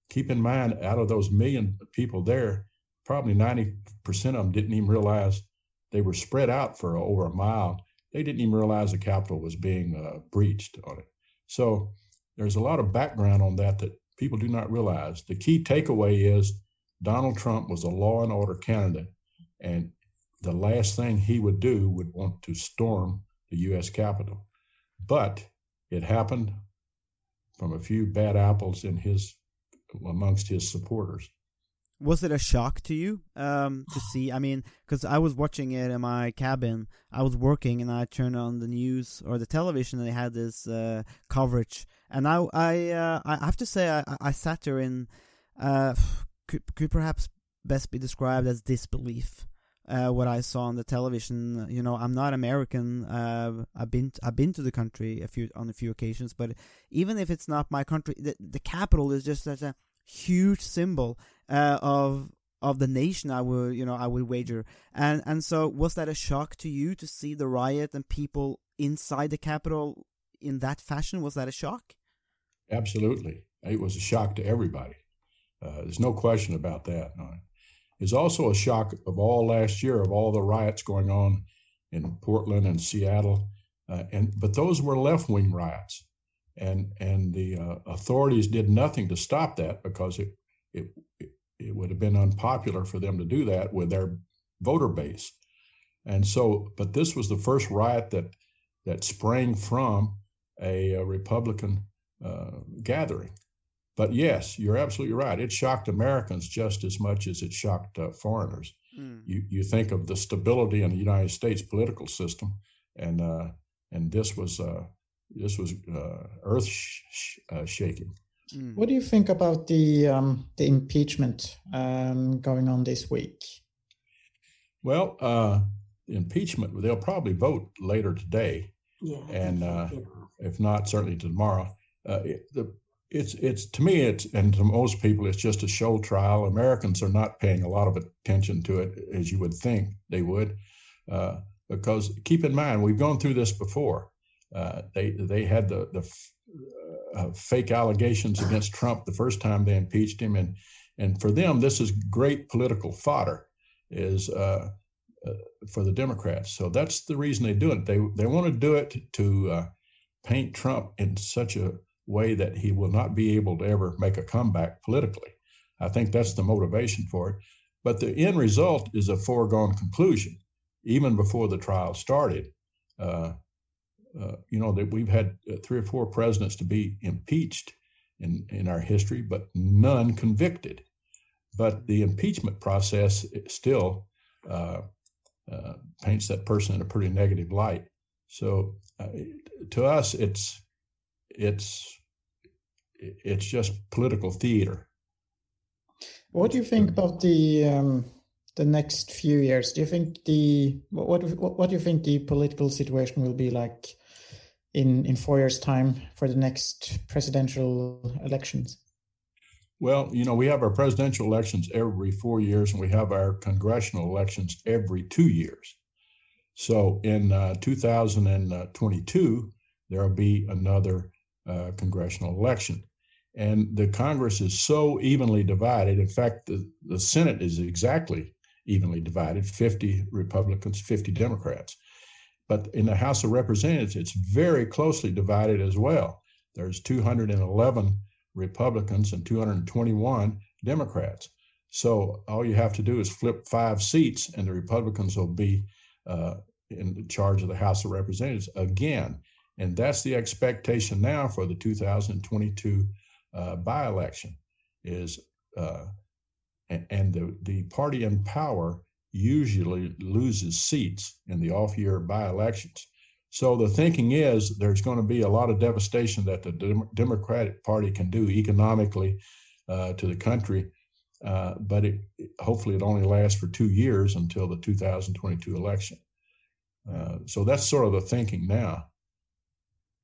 Keep in mind, out of those million people there, probably 90% of them didn't even realize they were spread out for over a mile. They didn't even realize the Capitol was being uh, breached on it. So there's a lot of background on that that people do not realize. The key takeaway is Donald Trump was a law and order candidate, and the last thing he would do would want to storm the U.S. Capitol. But it happened from a few bad apples in his amongst his supporters
was it a shock to you um, to see? I mean, because I was watching it in my cabin. I was working, and I turned on the news or the television, and they had this uh, coverage. And I, I, uh, I have to say, I, I sat there in uh, could, could perhaps best be described as disbelief. Uh, what I saw on the television, you know, I'm not American. Uh, I've been I've been to the country a few on a few occasions, but even if it's not my country, the, the capital is just such a huge symbol uh, of of the nation. I would you know I would wager. And and so was that a shock to you to see the riot and people inside the Capitol in that fashion? Was that a shock?
Absolutely, it was a shock to everybody. Uh, there's no question about that. No. It's also a shock of all last year of all the riots going on in Portland and Seattle, uh, and but those were left wing riots and and the uh, authorities did nothing to stop that because it, it it would have been unpopular for them to do that with their voter base and so but this was the first riot that that sprang from a, a republican uh, gathering but yes you're absolutely right it shocked americans just as much as it shocked uh, foreigners mm. you you think of the stability in the united states political system and uh, and this was uh, this was uh, earth sh- uh, shaking.
Mm. What do you think about the um, the impeachment um, going on this week?
Well, uh, impeachment they'll probably vote later today, yeah, and uh, if not, certainly tomorrow. Uh, it, the, it's it's to me it's and to most people it's just a show trial. Americans are not paying a lot of attention to it as you would think they would, uh, because keep in mind we've gone through this before. Uh, they they had the the uh, fake allegations against Trump the first time they impeached him, and and for them this is great political fodder, is uh, uh for the Democrats. So that's the reason they do it. They they want to do it to uh, paint Trump in such a way that he will not be able to ever make a comeback politically. I think that's the motivation for it. But the end result is a foregone conclusion, even before the trial started. Uh, uh, you know, that we've had uh, three or four presidents to be impeached in, in our history, but none convicted. But the impeachment process still uh, uh, paints that person in a pretty negative light. So uh, to us, it's it's it's just political theater.
What do you think about the um, the next few years? Do you think the what what, what do you think the political situation will be like in in four years' time for the next presidential elections?
Well, you know, we have our presidential elections every four years, and we have our congressional elections every two years. So in uh, 2022, there will be another uh, congressional election. And the Congress is so evenly divided. In fact, the, the Senate is exactly evenly divided 50 Republicans, 50 Democrats. But in the House of Representatives, it's very closely divided as well. There's 211 Republicans and 221 Democrats. So all you have to do is flip five seats, and the Republicans will be uh, in charge of the House of Representatives again. And that's the expectation now for the 2022 uh, by-election is uh, and, the, the party in power usually loses seats in the off-year by-elections. So the thinking is there's going to be a lot of devastation that the Dem- Democratic Party can do economically uh, to the country, uh, but it, hopefully it only lasts for two years until the 2022 election. Uh, so that's sort of the thinking now.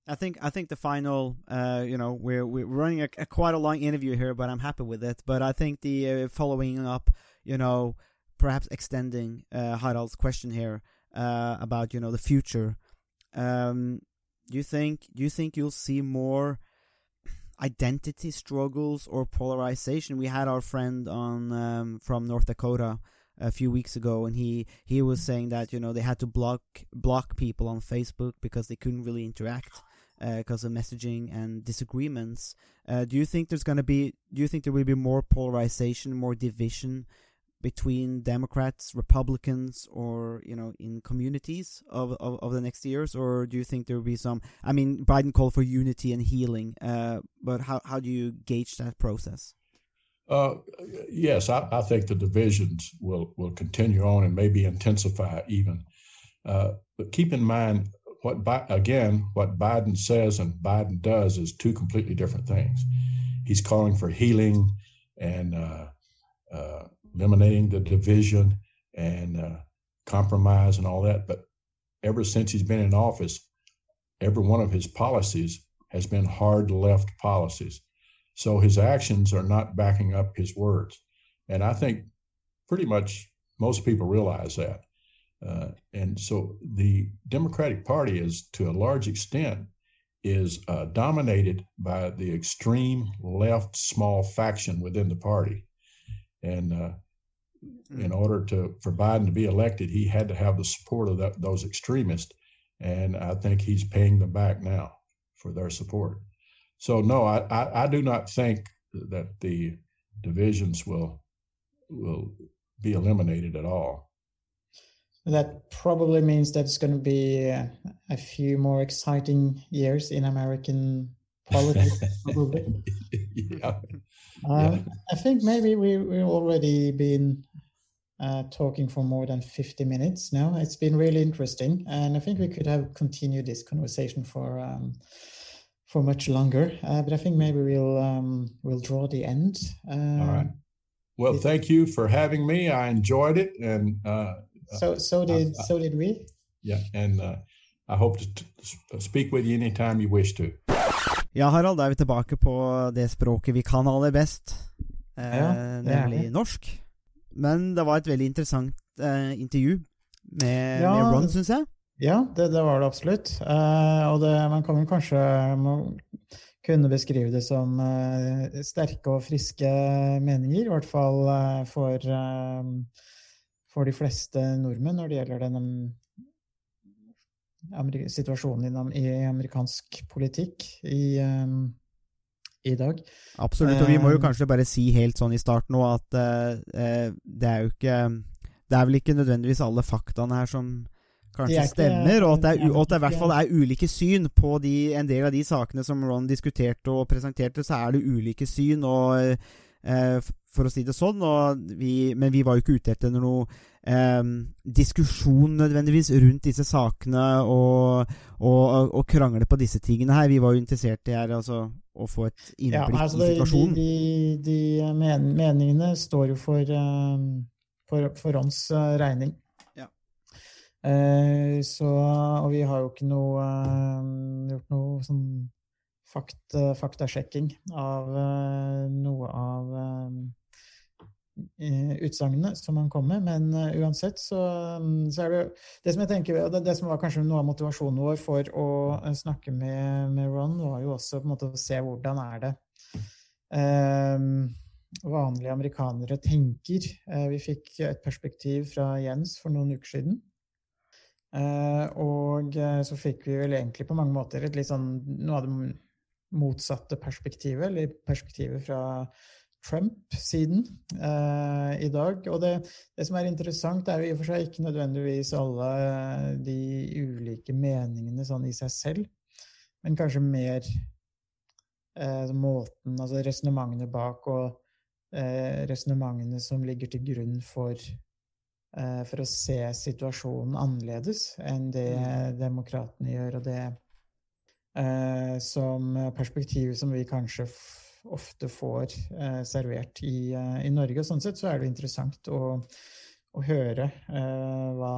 I think I think the final, uh, you know, we're we're running a, a, quite a long interview here, but I'm happy with it. But I think the uh, following up, you know, perhaps extending uh, Harald's question here uh, about you know the future. Um, do you think do you think you'll see more identity struggles or polarization? We had our friend on um, from North Dakota a few weeks ago, and he he was saying that you know they had to block block people on Facebook because they couldn't really interact because uh, of messaging and disagreements. Uh, do you think there's going to be? Do you think there will be more polarization, more division between Democrats, Republicans, or you know, in communities of, of, of the next years, or do you think there will be some? I mean, Biden called for unity and healing, uh, but how how do you gauge that process?
Uh, yes, I, I, think the divisions will will continue on and maybe intensify even. Uh, but keep in mind, what again, what Biden says and Biden does is two completely different things. He's calling for healing and uh, uh, eliminating the division and uh, compromise and all that. But ever since he's been in office, every one of his policies has been hard left policies. So his actions are not backing up his words. And I think pretty much most people realize that. Uh, and so the Democratic Party is, to a large extent, is uh, dominated by the extreme left small faction within the party. And uh, in hmm. order to for Biden to be elected, he had to have the support of that, those extremists. And I think he's paying them back now for their support. So no, I, I, I do not think that the divisions will will be eliminated at all.
That probably means that it's going to be uh, a few more exciting years in American politics, probably. yeah. Uh, yeah. I think maybe we, we've already been uh, talking for more than 50 minutes now. It's been really interesting, and I think we could have continued this conversation for um, for much longer. Uh, but I think maybe we'll um, we'll draw the end.
All right. Well, thank you for having me. I enjoyed it, and uh,
so so did so did we.
Yeah, and uh, I hope to speak with you anytime you wish to.
Ja, Harald, da er vi tilbake på det språket vi kan aller best, eh, ja, nemlig norsk. Men det var et veldig interessant eh, intervju med, ja, med Ron, syns jeg.
Ja, det, det, var det absolutt. Eh, og det, man kan vel kanskje kunne beskrive det som eh, sterke og friske meninger, i hvert fall eh, for eh, for de fleste nordmenn når det gjelder den situasjonen i, amerikansk politikk i, um, i dag.
Absolutt, og vi må jo um, kanskje bare si helt sånn i starten nå at uh, det er jo ikke Det er vel ikke nødvendigvis alle faktaene her som kanskje stemmer, og at, det er, og at det i hvert fall er ulike syn på de, en del av de sakene som Ron diskuterte og presenterte, så er det ulike syn. og uh, for å si det sånn. Vi, men vi var jo ikke ute etter noe eh, diskusjon nødvendigvis rundt disse sakene og, og, og, krangle på disse tingene her. Vi var jo interessert i her, altså, å få et innblikk ja, altså, i situasjonen.
De, de, de men, meningene står jo for, uh, for, for Rons uh, regning. Ja. Uh, så, og vi har jo ikke noe gjort noe sånn fakt, faktasjekking av noe av utsagnene som han kom med. Men uansett så, mm, så, er det det som jeg tenker, det, det, som var kanskje noe av motivasjonen vår for å snakke med, med, Ron, var jo også på en måte å se hvordan er det uh, vanlige amerikanere tenker. vi fikk et perspektiv fra Jens for noen uker siden. og så fikk vi vel egentlig på mange måter et litt sånn noe av det motsatte perspektivet, eller perspektivet fra Trump-siden eh, i dag. Og det, det, som er interessant, er jo i og for seg ikke nødvendigvis alle de ulike meningene sånn i seg selv, men kanskje mer eh, måten, altså resonnementene bak og eh, resonnementene som ligger til grunn for for å se situasjonen annerledes enn det mm. demokratene gjør, og det eh, som perspektiv som vi kanskje ofte får eh, servert i, eh, i, Norge. Og sånn sett så er det interessant å, å høre eh, hva,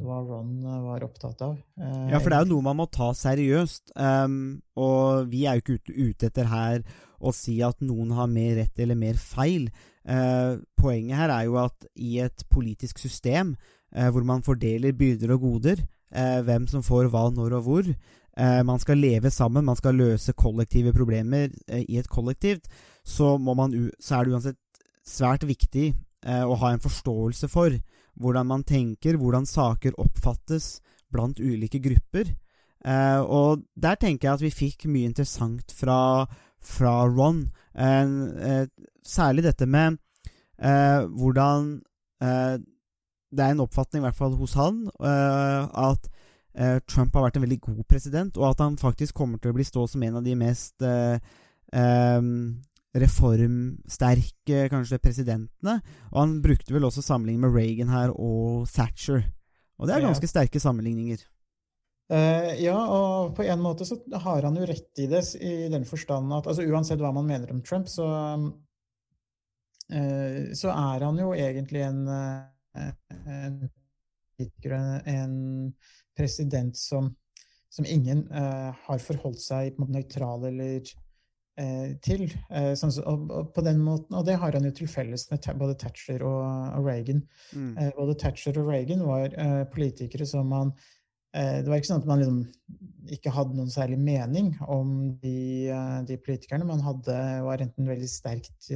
hva, Ron var opptatt av.
Eh, ja, for det er jo noe man må ta seriøst. Um, og vi er jo ikke ute, ute etter her å si at noen har mer rett eller mer feil. Uh, poenget her er jo at i et politisk system uh, hvor man fordeler byrder og goder, uh, hvem som får hva, når og hvor, eh, man skal leve sammen, man skal løse kollektive problemer eh, i et kollektivt, så, man, så, er det uansett svært viktig eh, å ha en forståelse for hvordan man tenker, hvordan saker oppfattes blant ulike grupper. Uh, og der tenker jeg at vi fikk mye interessant fra, fra Ron. Eh, særlig dette med eh, hvordan det er en oppfatning, i hvert fall hos han, at eh, Trump har vært en veldig god president, og at han faktisk kommer til å bli stå som en av de mest eh, eh, reformsterke kanskje presidentene. Og han brukte vel også sammenligning med Reagan her og Thatcher. Og det er ganske sterke sammenligninger.
Uh, ja, og på en måte så har han jo rett i det, i den forstand at altså, uansett hva man mener om Trump, så, uh, så er han jo egentlig en, en, en president som, som ingen uh, har forholdt seg på en måte nøytral eller uh, til. Uh, sånn, og, og, på den måten, og det har han jo til felles med både Thatcher og, og Reagan. Mm. både Thatcher og Reagan var politikere som man det var ikke sånn at man liksom ikke hadde noen særlig mening om de, de politikerne. Man hadde, var enten veldig sterkt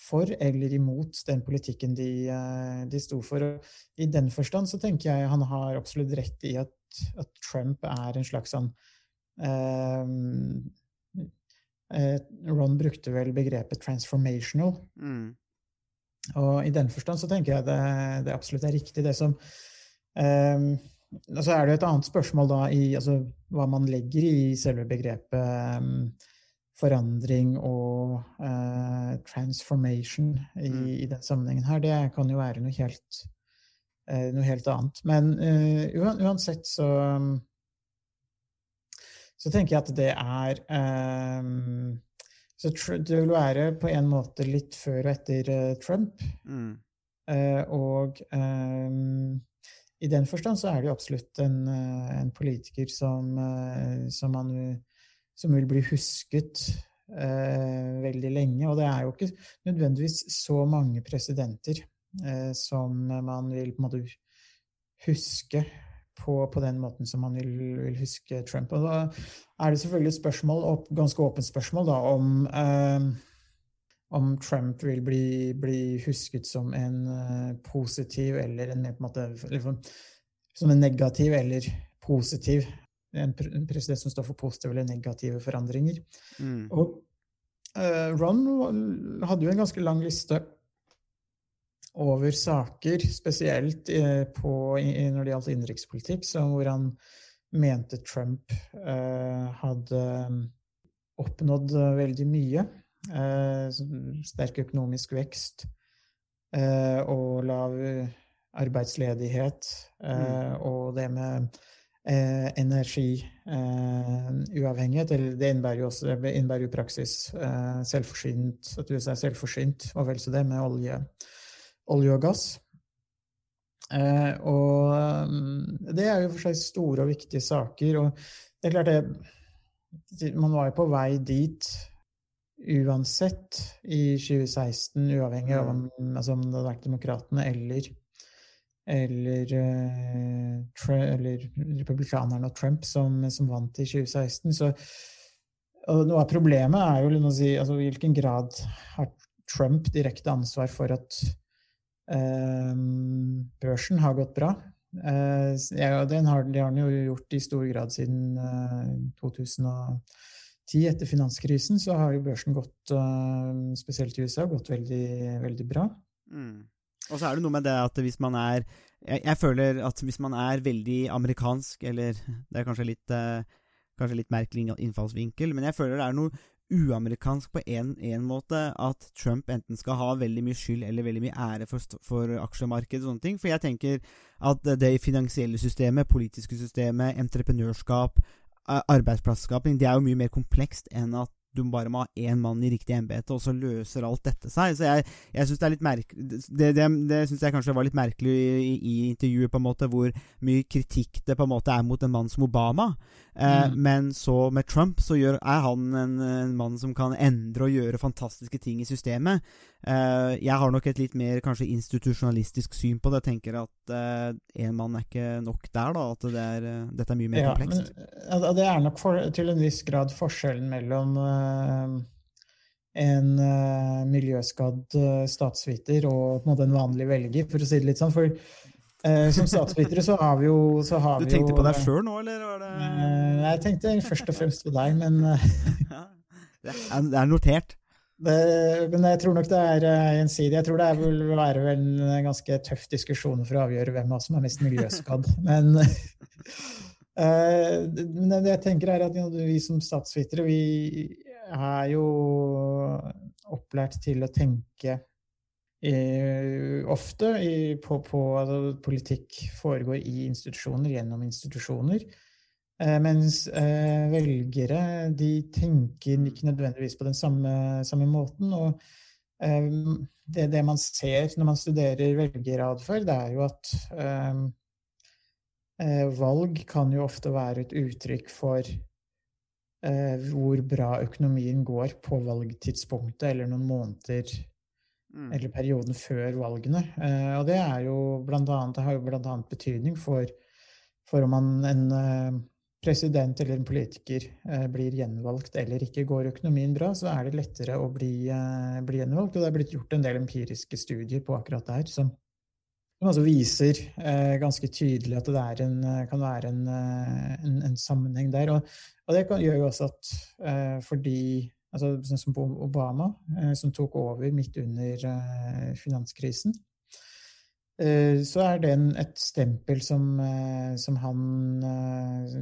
for eller imot den politikken de, eh, de sto for. Og I den forstand så tenker jeg han har absolutt rett i at, at Trump er en slags sånn eh, eh, Ron brukte vel begrepet 'transformational'. Mm. Og i den forstand så tenker jeg det, det absolutt er riktig. Det som eh, så er det et annet spørsmål da i altså, hva man legger i selve begrepet um, forandring og uh, transformation i, mm. i, den sammenhengen her, det kan jo være noe helt, uh, noe helt annet. Men uh, uansett så så tenker jeg at det er um, Så det vil være på en måte litt før og etter Trump. Mm. og um, i den forstand så er det jo absolutt en, en politiker som, som man som vil bli husket eh, veldig lenge. Og det er jo ikke nødvendigvis så mange presidenter eh, som man vil på en måte huske på, på den måten som man vil, vil, huske Trump. Og da er det selvfølgelig et spørsmål, ganske åpent spørsmål da, om, eh, om Trump vil bli, bli, husket som en uh, positiv eller en, en måte, som en negativ eller positiv en, president som står for positive eller negative forandringer. Mm. Og uh, Ron hadde jo en ganske lang liste over saker, spesielt uh, på, i, når det gjaldt innenrikspolitikk, hvor han mente Trump uh, hadde oppnådd veldig mye. sterk økonomisk vekst og lav arbeidsledighet, mm. og det med eh, energiuavhengighet. Eh, det innebærer jo også det innebærer jo praksis eh, selvforsynt, at USA er selvforsynt, og vel så det, med olje, olje og gass. Eh, og mm, det er jo for seg store og viktige saker. Og det er klart det Man var jo på vei dit uansett i 2016, uavhengig av om, altså om det hadde vært demokratene eller eller, uh, eller republikanerne og Trump som, som, vant i 2016. Så, noe av problemet er jo si, altså, i hvilken grad har Trump direkte ansvar for at uh, børsen har gått bra. Uh, ja, den har, det har den jo gjort i stor grad siden 2000 og tid etter finanskrisen så har jo børsen gått, eh, spesielt i USA, gått veldig, veldig bra.
Mm. Og så er det noe med det at hvis man er jeg, jeg, føler at hvis man er veldig amerikansk, eller det er kanskje litt, eh, kanskje litt merkelig innfallsvinkel, men jeg føler det er noe uamerikansk på en, måte at Trump enten skal ha veldig mye skyld eller veldig mye ære for, for aksjemarkedet og sånne ting. For jeg tenker at det finansielle systemet, politiske systemet, entreprenørskap, arbeidsplassskaping, det er jo mye mer komplekst enn at du bare må ha én mann i riktig embete, og så løser alt dette seg. Så jeg, jeg syns det er litt merkelig Det, det, det syns jeg kanskje var litt merkelig i, i, intervjuet, på en måte, hvor mye kritikk det på en måte er mot en mann som Obama. Eh, mm. Men så med Trump så gjør, er han en, en, mann som kan endre og gjøre fantastiske ting i systemet. Eh, jeg har nok et litt mer kanskje institusjonalistisk syn på det. Jeg tenker at én eh, mann er ikke nok der, da. At det er, eh, dette er mye mer
ja,
komplekst.
Men, det er nok for, til en viss grad forskjellen mellom eh, en miljøskadd statsviter og på en, måte, en vanlig velger, for å si det litt sånn. For uh, som statsvitere så har vi jo har
Du tenkte
jo,
på deg sjøl nå, eller? Var det...
jeg tenkte først og fremst på deg, men
Det er notert.
Det, men jeg tror nok det er gjensidig. Jeg tror det vil være en ganske tøff diskusjon for å avgjøre hvem av oss som er mest miljøskadd. men, uh, det jeg tenker er at vi som statsvitere, vi er jo opplært til å tenke uh, ofte i, på, på altså, politikk foregår i institusjoner, gjennom institusjoner. Eh, mens eh, velgere de tenker ikke nødvendigvis på den samme, samme måten. og eh, det, det, man ser når man studerer velgeratferd, det er jo at eh, eh, valg kan jo ofte være et uttrykk for eh, hvor bra økonomien går på valgtidspunktet eller noen måneder mm. eller perioden før valgene. og det jo blant annet, har jo annet betydning for, for om man en president eller en politiker eh, blir gjenvalgt eller ikke. Går økonomien bra, så er det lettere å bli, eh, bli gjenvalgt. Og det er blitt gjort en del empiriske studier på akkurat det her, som, som altså viser eh, ganske tydelig at det en, eh, kan være en, eh, en, en, sammenheng der. Og, og det kan, gjør jo også at eh, fordi altså, Sånn som Obama, som tok over midt under finanskrisen, Eh, så er det et stempel som, eh, som han eh,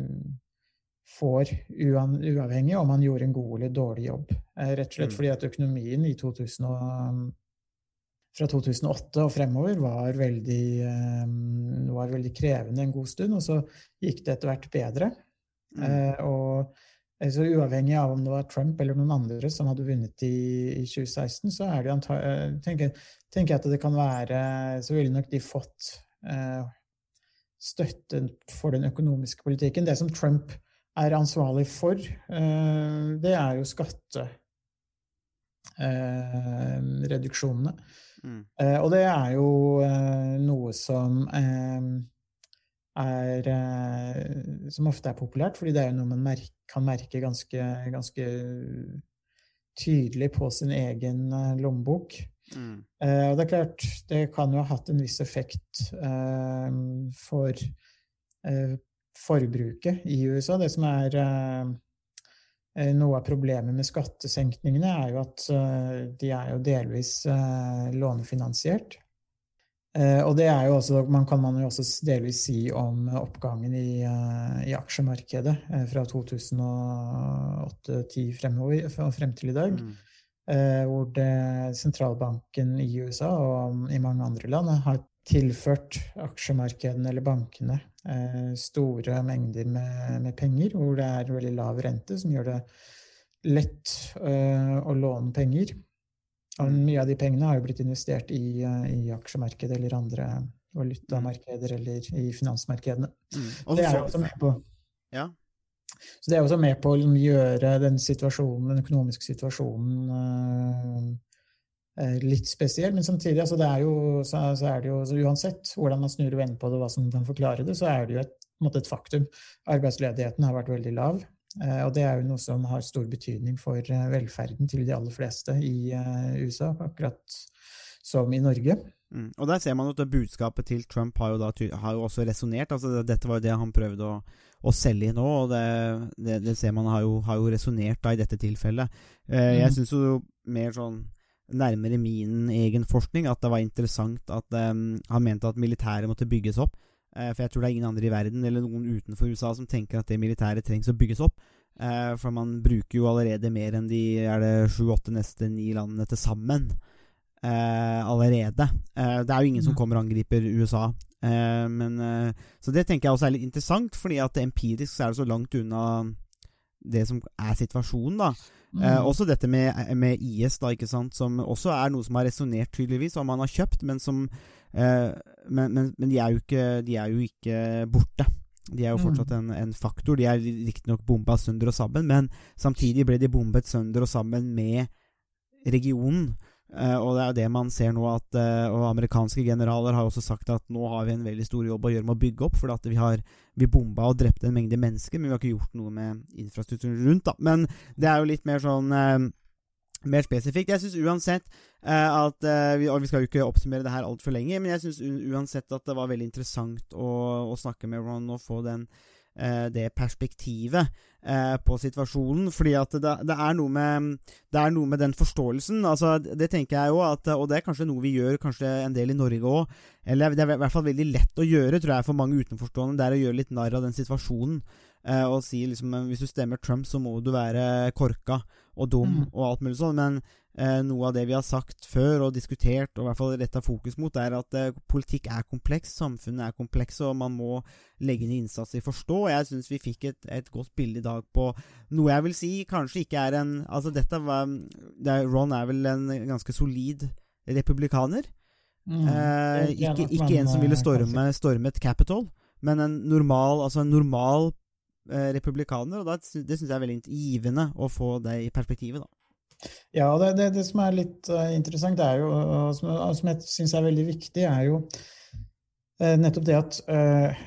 får uavhengig om han gjorde en god eller dårlig jobb. Rett og slett mm. fordi at økonomien 2000 og, fra 2008 og fremover var veldig, var veldig, krevende en god stund, og så gikk det etter hvert bedre. Mm. Og så uavhengig av om det var Trump eller noen andre som hadde vunnet i, i 2016, så er det tenker, tenker jeg at det kan være Så ville nok de fått eh, støtte for den økonomiske politikken. Det som Trump er ansvarlig for, eh, det er jo skattereduksjonene. Eh, mm. Eh, og det er jo eh, noe som eh, er Som ofte er populært, fordi det er jo noe man merker, kan merke ganske, ganske tydelig på sin egen lommebok. Mm. Eh, og det er klart, det kan jo ha hatt en viss effekt eh, for eh, forbruket i USA. Det som er noe av problemet med skattesenkningene, er jo at de er jo delvis lånefinansiert. Og det er jo også, man kan man jo også delvis si om oppgangen i, i aksjemarkedet fra 2008-2010 fremover frem til i dag. Mm. Eh, hvor det, sentralbanken i USA og i mange andre land har tilført aksjemarkedene eller bankene eh, store mengder med, med, penger, hvor det er veldig lav rente, som gjør det lett eh, å låne penger. Og mm. mye av de pengene har jo blitt investert i, i aksjemarkedet eller andre valutamarkeder eller i finansmarkedene. Mm. Det er jo også med på
ja.
Så det er også med på å gjøre den, den økonomiske situasjonen uh, litt spesiell. Men samtidig, altså er jo, så, så er det jo uansett hvordan man snur og vender på det, hva som kan forklare det, så er det jo et, et faktum. Arbeidsledigheten har vært veldig lav. Uh, og det er jo noe som har stor betydning for velferden til de aller fleste i uh, USA, akkurat som i Norge.
Mm. Og der ser man at budskapet til Trump har jo, da, har jo også resonnert. Altså, dette var jo det han prøvde å, å selge nå, og det, det, det ser man har jo, har jo resonnert i dette tilfellet. Eh, Jeg
Mm.
syns jo mer sånn nærmere min egen forskning at det var interessant at um, han mente at militæret måtte bygges opp. Eh, for jeg tror det er ingen andre i verden eller noen utenfor USA som tenker at det militæret trengs å bygges opp. Eh, for man bruker jo allerede mer enn de er det sju, åtte, neste ni landene til sammen. Eh, allerede. Eh, det er jo ingen som
Mm.
kommer og angriper USA. Eh, men, eh, så det tenker jeg også er litt interessant, fordi at empirisk så er det så langt unna det som er situasjonen, da. Eh,
Mm.
også dette med, med IS, da, ikke sant, som også er noe som har resonnert, tydeligvis, om man har kjøpt, men som eh, men, men, men de er ikke, de er jo ikke borte. De er jo
Mm.
fortsatt en, en faktor. De er riktignok bomba sønder og sammen, men samtidig ble de bombet sønder og sammen med regionen. Uh, og det er jo det man ser nå, at uh, Og amerikanske generaler har også sagt at nå har vi en veldig stor jobb å gjøre med å bygge opp, for at vi har vi bomba og drepte en mengde mennesker, men vi har ikke gjort noe med infrastrukturen rundt. da Men det er jo litt mer sånn eh, mer spesifikt. Jeg syns uansett uh, at uh, vi, Og vi skal jo ikke oppsummere det her altfor lenge, men jeg syns uansett at det var veldig interessant å, å snakke med Ron og få den, uh, det perspektivet på situasjonen. Fordi at det, det, er noe med, det er noe med den forståelsen. Altså, det tenker jeg jo, at, og det er kanskje noe vi gjør kanskje en del i Norge òg. Eller det er i hvert fall veldig lett å gjøre, tror jeg, for mange utenforstående. Det er å gjøre litt narr av den situasjonen. Eh, og si liksom hvis du stemmer Trump, så må du være korka og dum
Mm.
og alt mulig sånn. Men eh, noe av det vi har sagt før og diskutert, og i hvert fall retta fokus mot, er at eh, politikk er kompleks, samfunnet er kompleks, og man må legge ned innsats i å forstå. Og jeg syns vi fikk et, et godt bilde i dag på noe jeg vil si kanskje ikke er en Altså, dette var det er, Ron er vel en ganske solid republikaner.
Mm.
Eh, ikke, ikke en som ville storme, stormet et Capitol, men en normal, altså en normal republikaner. Og det syns jeg er veldig givende å få det i perspektivet, da.
Ja, det, det, det som er litt eh, interessant, er jo, og som, jeg syns er veldig viktig, er jo eh, nettopp det at uh,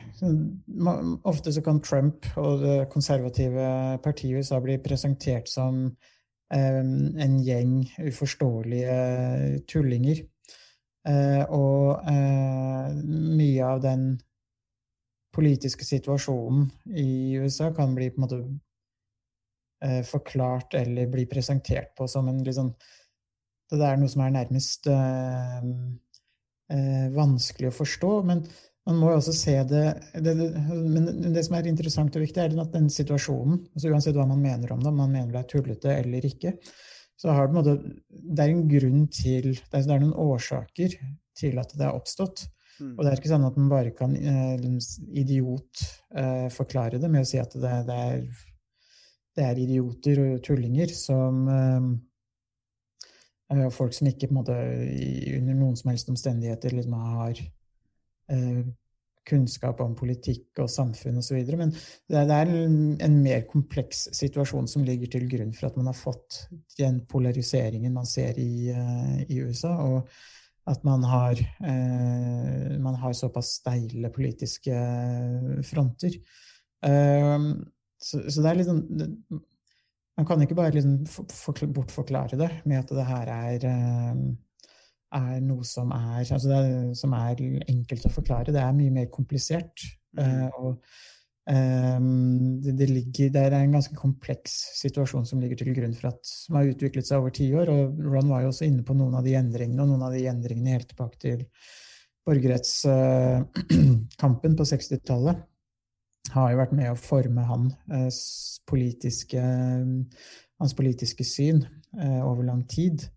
ofte så kan Trump og det konservative partiet i USA bli presentert som um, en gjeng uforståelige tullinger. Eh, og eh, mye av den politiske situasjonen i USA kan bli på en måte eh, forklart eller bli presentert på som en sånn Det er noe som er nærmest eh, eh, vanskelig å forstå. Men man må jo også se det, det, det Men det som er interessant og viktig, er at den situasjonen, altså uansett hva man mener om det, om man mener det er tullete eller ikke, så har det, på en måte, det er en grunn til Det er, det er noen årsaker til at det har oppstått. Og det er ikke sånn at man bare kan eh, idiot eh, forklare det med å si at det, det, er, det er idioter og tullinger som eh, eh, Folk som ikke måte under noen som helst omstendigheter liksom har kunnskap om politikk og samfunn osv. Men det, er- er en, mer kompleks situasjon som ligger til grunn for at man har fått den polariseringen man ser i, i USA. og at man har, eh, man har såpass steile politiske fronter. Eh, så, så det er litt sånn Man kan ikke bare liksom for, for, bortforklare det med at det her er, eh, er noe som er, altså det er, som er enkelt å forklare. Det er mye mer komplisert. Eh, og det, det, ligger, det er en ganske kompleks situasjon som ligger til grunn for at som har utviklet seg over tiår. og Ron var jo også inne på noen av de endringene, og noen av de endringene helt tilbake til borgerrettskampen uh, på 60-tallet har jo vært med å forme han, uh, politiske, hans politiske syn over lang tid.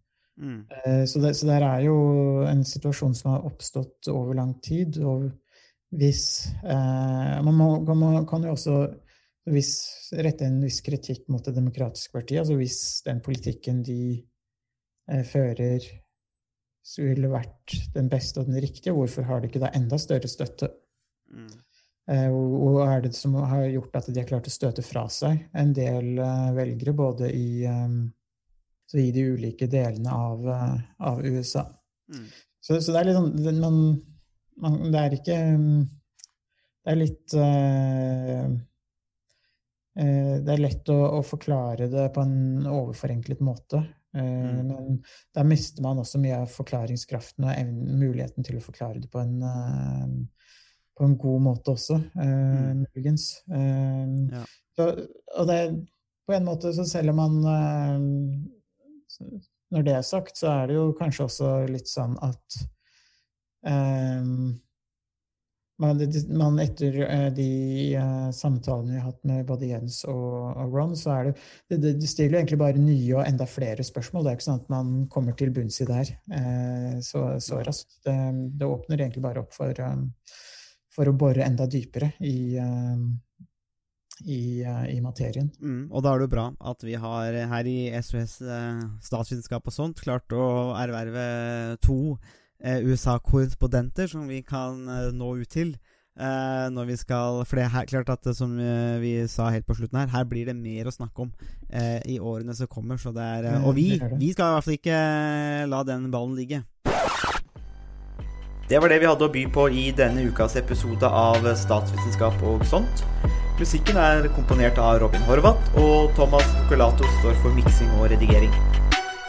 Mm.
Så, det, så der er jo en situasjon som har oppstått over lang tid. og hvis eh, man, må, man, kan jo også hvis, rette en viss kritikk mot Det demokratiske partiet. altså Hvis den politikken de eh, fører, skulle vært den beste og den riktige, hvorfor har de ikke da enda større støtte?
Mm.
Eh, og, og er det som har gjort at de har klart å støte fra seg en del eh, velgere, både i, i de ulike delene av, av USA?
Mm.
Så, så, det er litt sånn man, man, det er ikke Det er litt uh, uh, Det er lett å, å, forklare det på en overforenklet måte. Uh,
Mm.
Men da mister man også mye av forklaringskraften og evnen, muligheten til å forklare det på en, på en god måte også,
Mm.
muligens.
Ja.
så, og det, på en måte, så selv om man Når det er sagt, så er det jo kanskje også litt sånn at eh, man, etter eh, de eh, samtalene vi har hatt med både Jens og, og Ron, så er det, det, det stiller egentlig bare nye og enda flere spørsmål. Det er ikke sånn at man kommer til bunns i det her eh, så, så raskt. Det, det åpner egentlig bare opp for, for å bore enda dypere i, i, uh, i materien.
Mm, og da er det bra at vi har her i SOS uh, statsvitenskap og sånt klart å erverve to USA-korrespondenter som vi kan eh, nå ut til. eh, når vi skal For det er klart at som eh, vi sa helt på slutten her, her blir det mer å snakke om eh, i årene som kommer. Så det er, eh, og vi, vi skal i hvert fall ikke eh, la den ballen ligge. Det var det vi hadde å by på i denne ukas episode av Statsvitenskap og sånt. Musikken er komponert av Robin Horvath, og Thomas Colato står for miksing og redigering.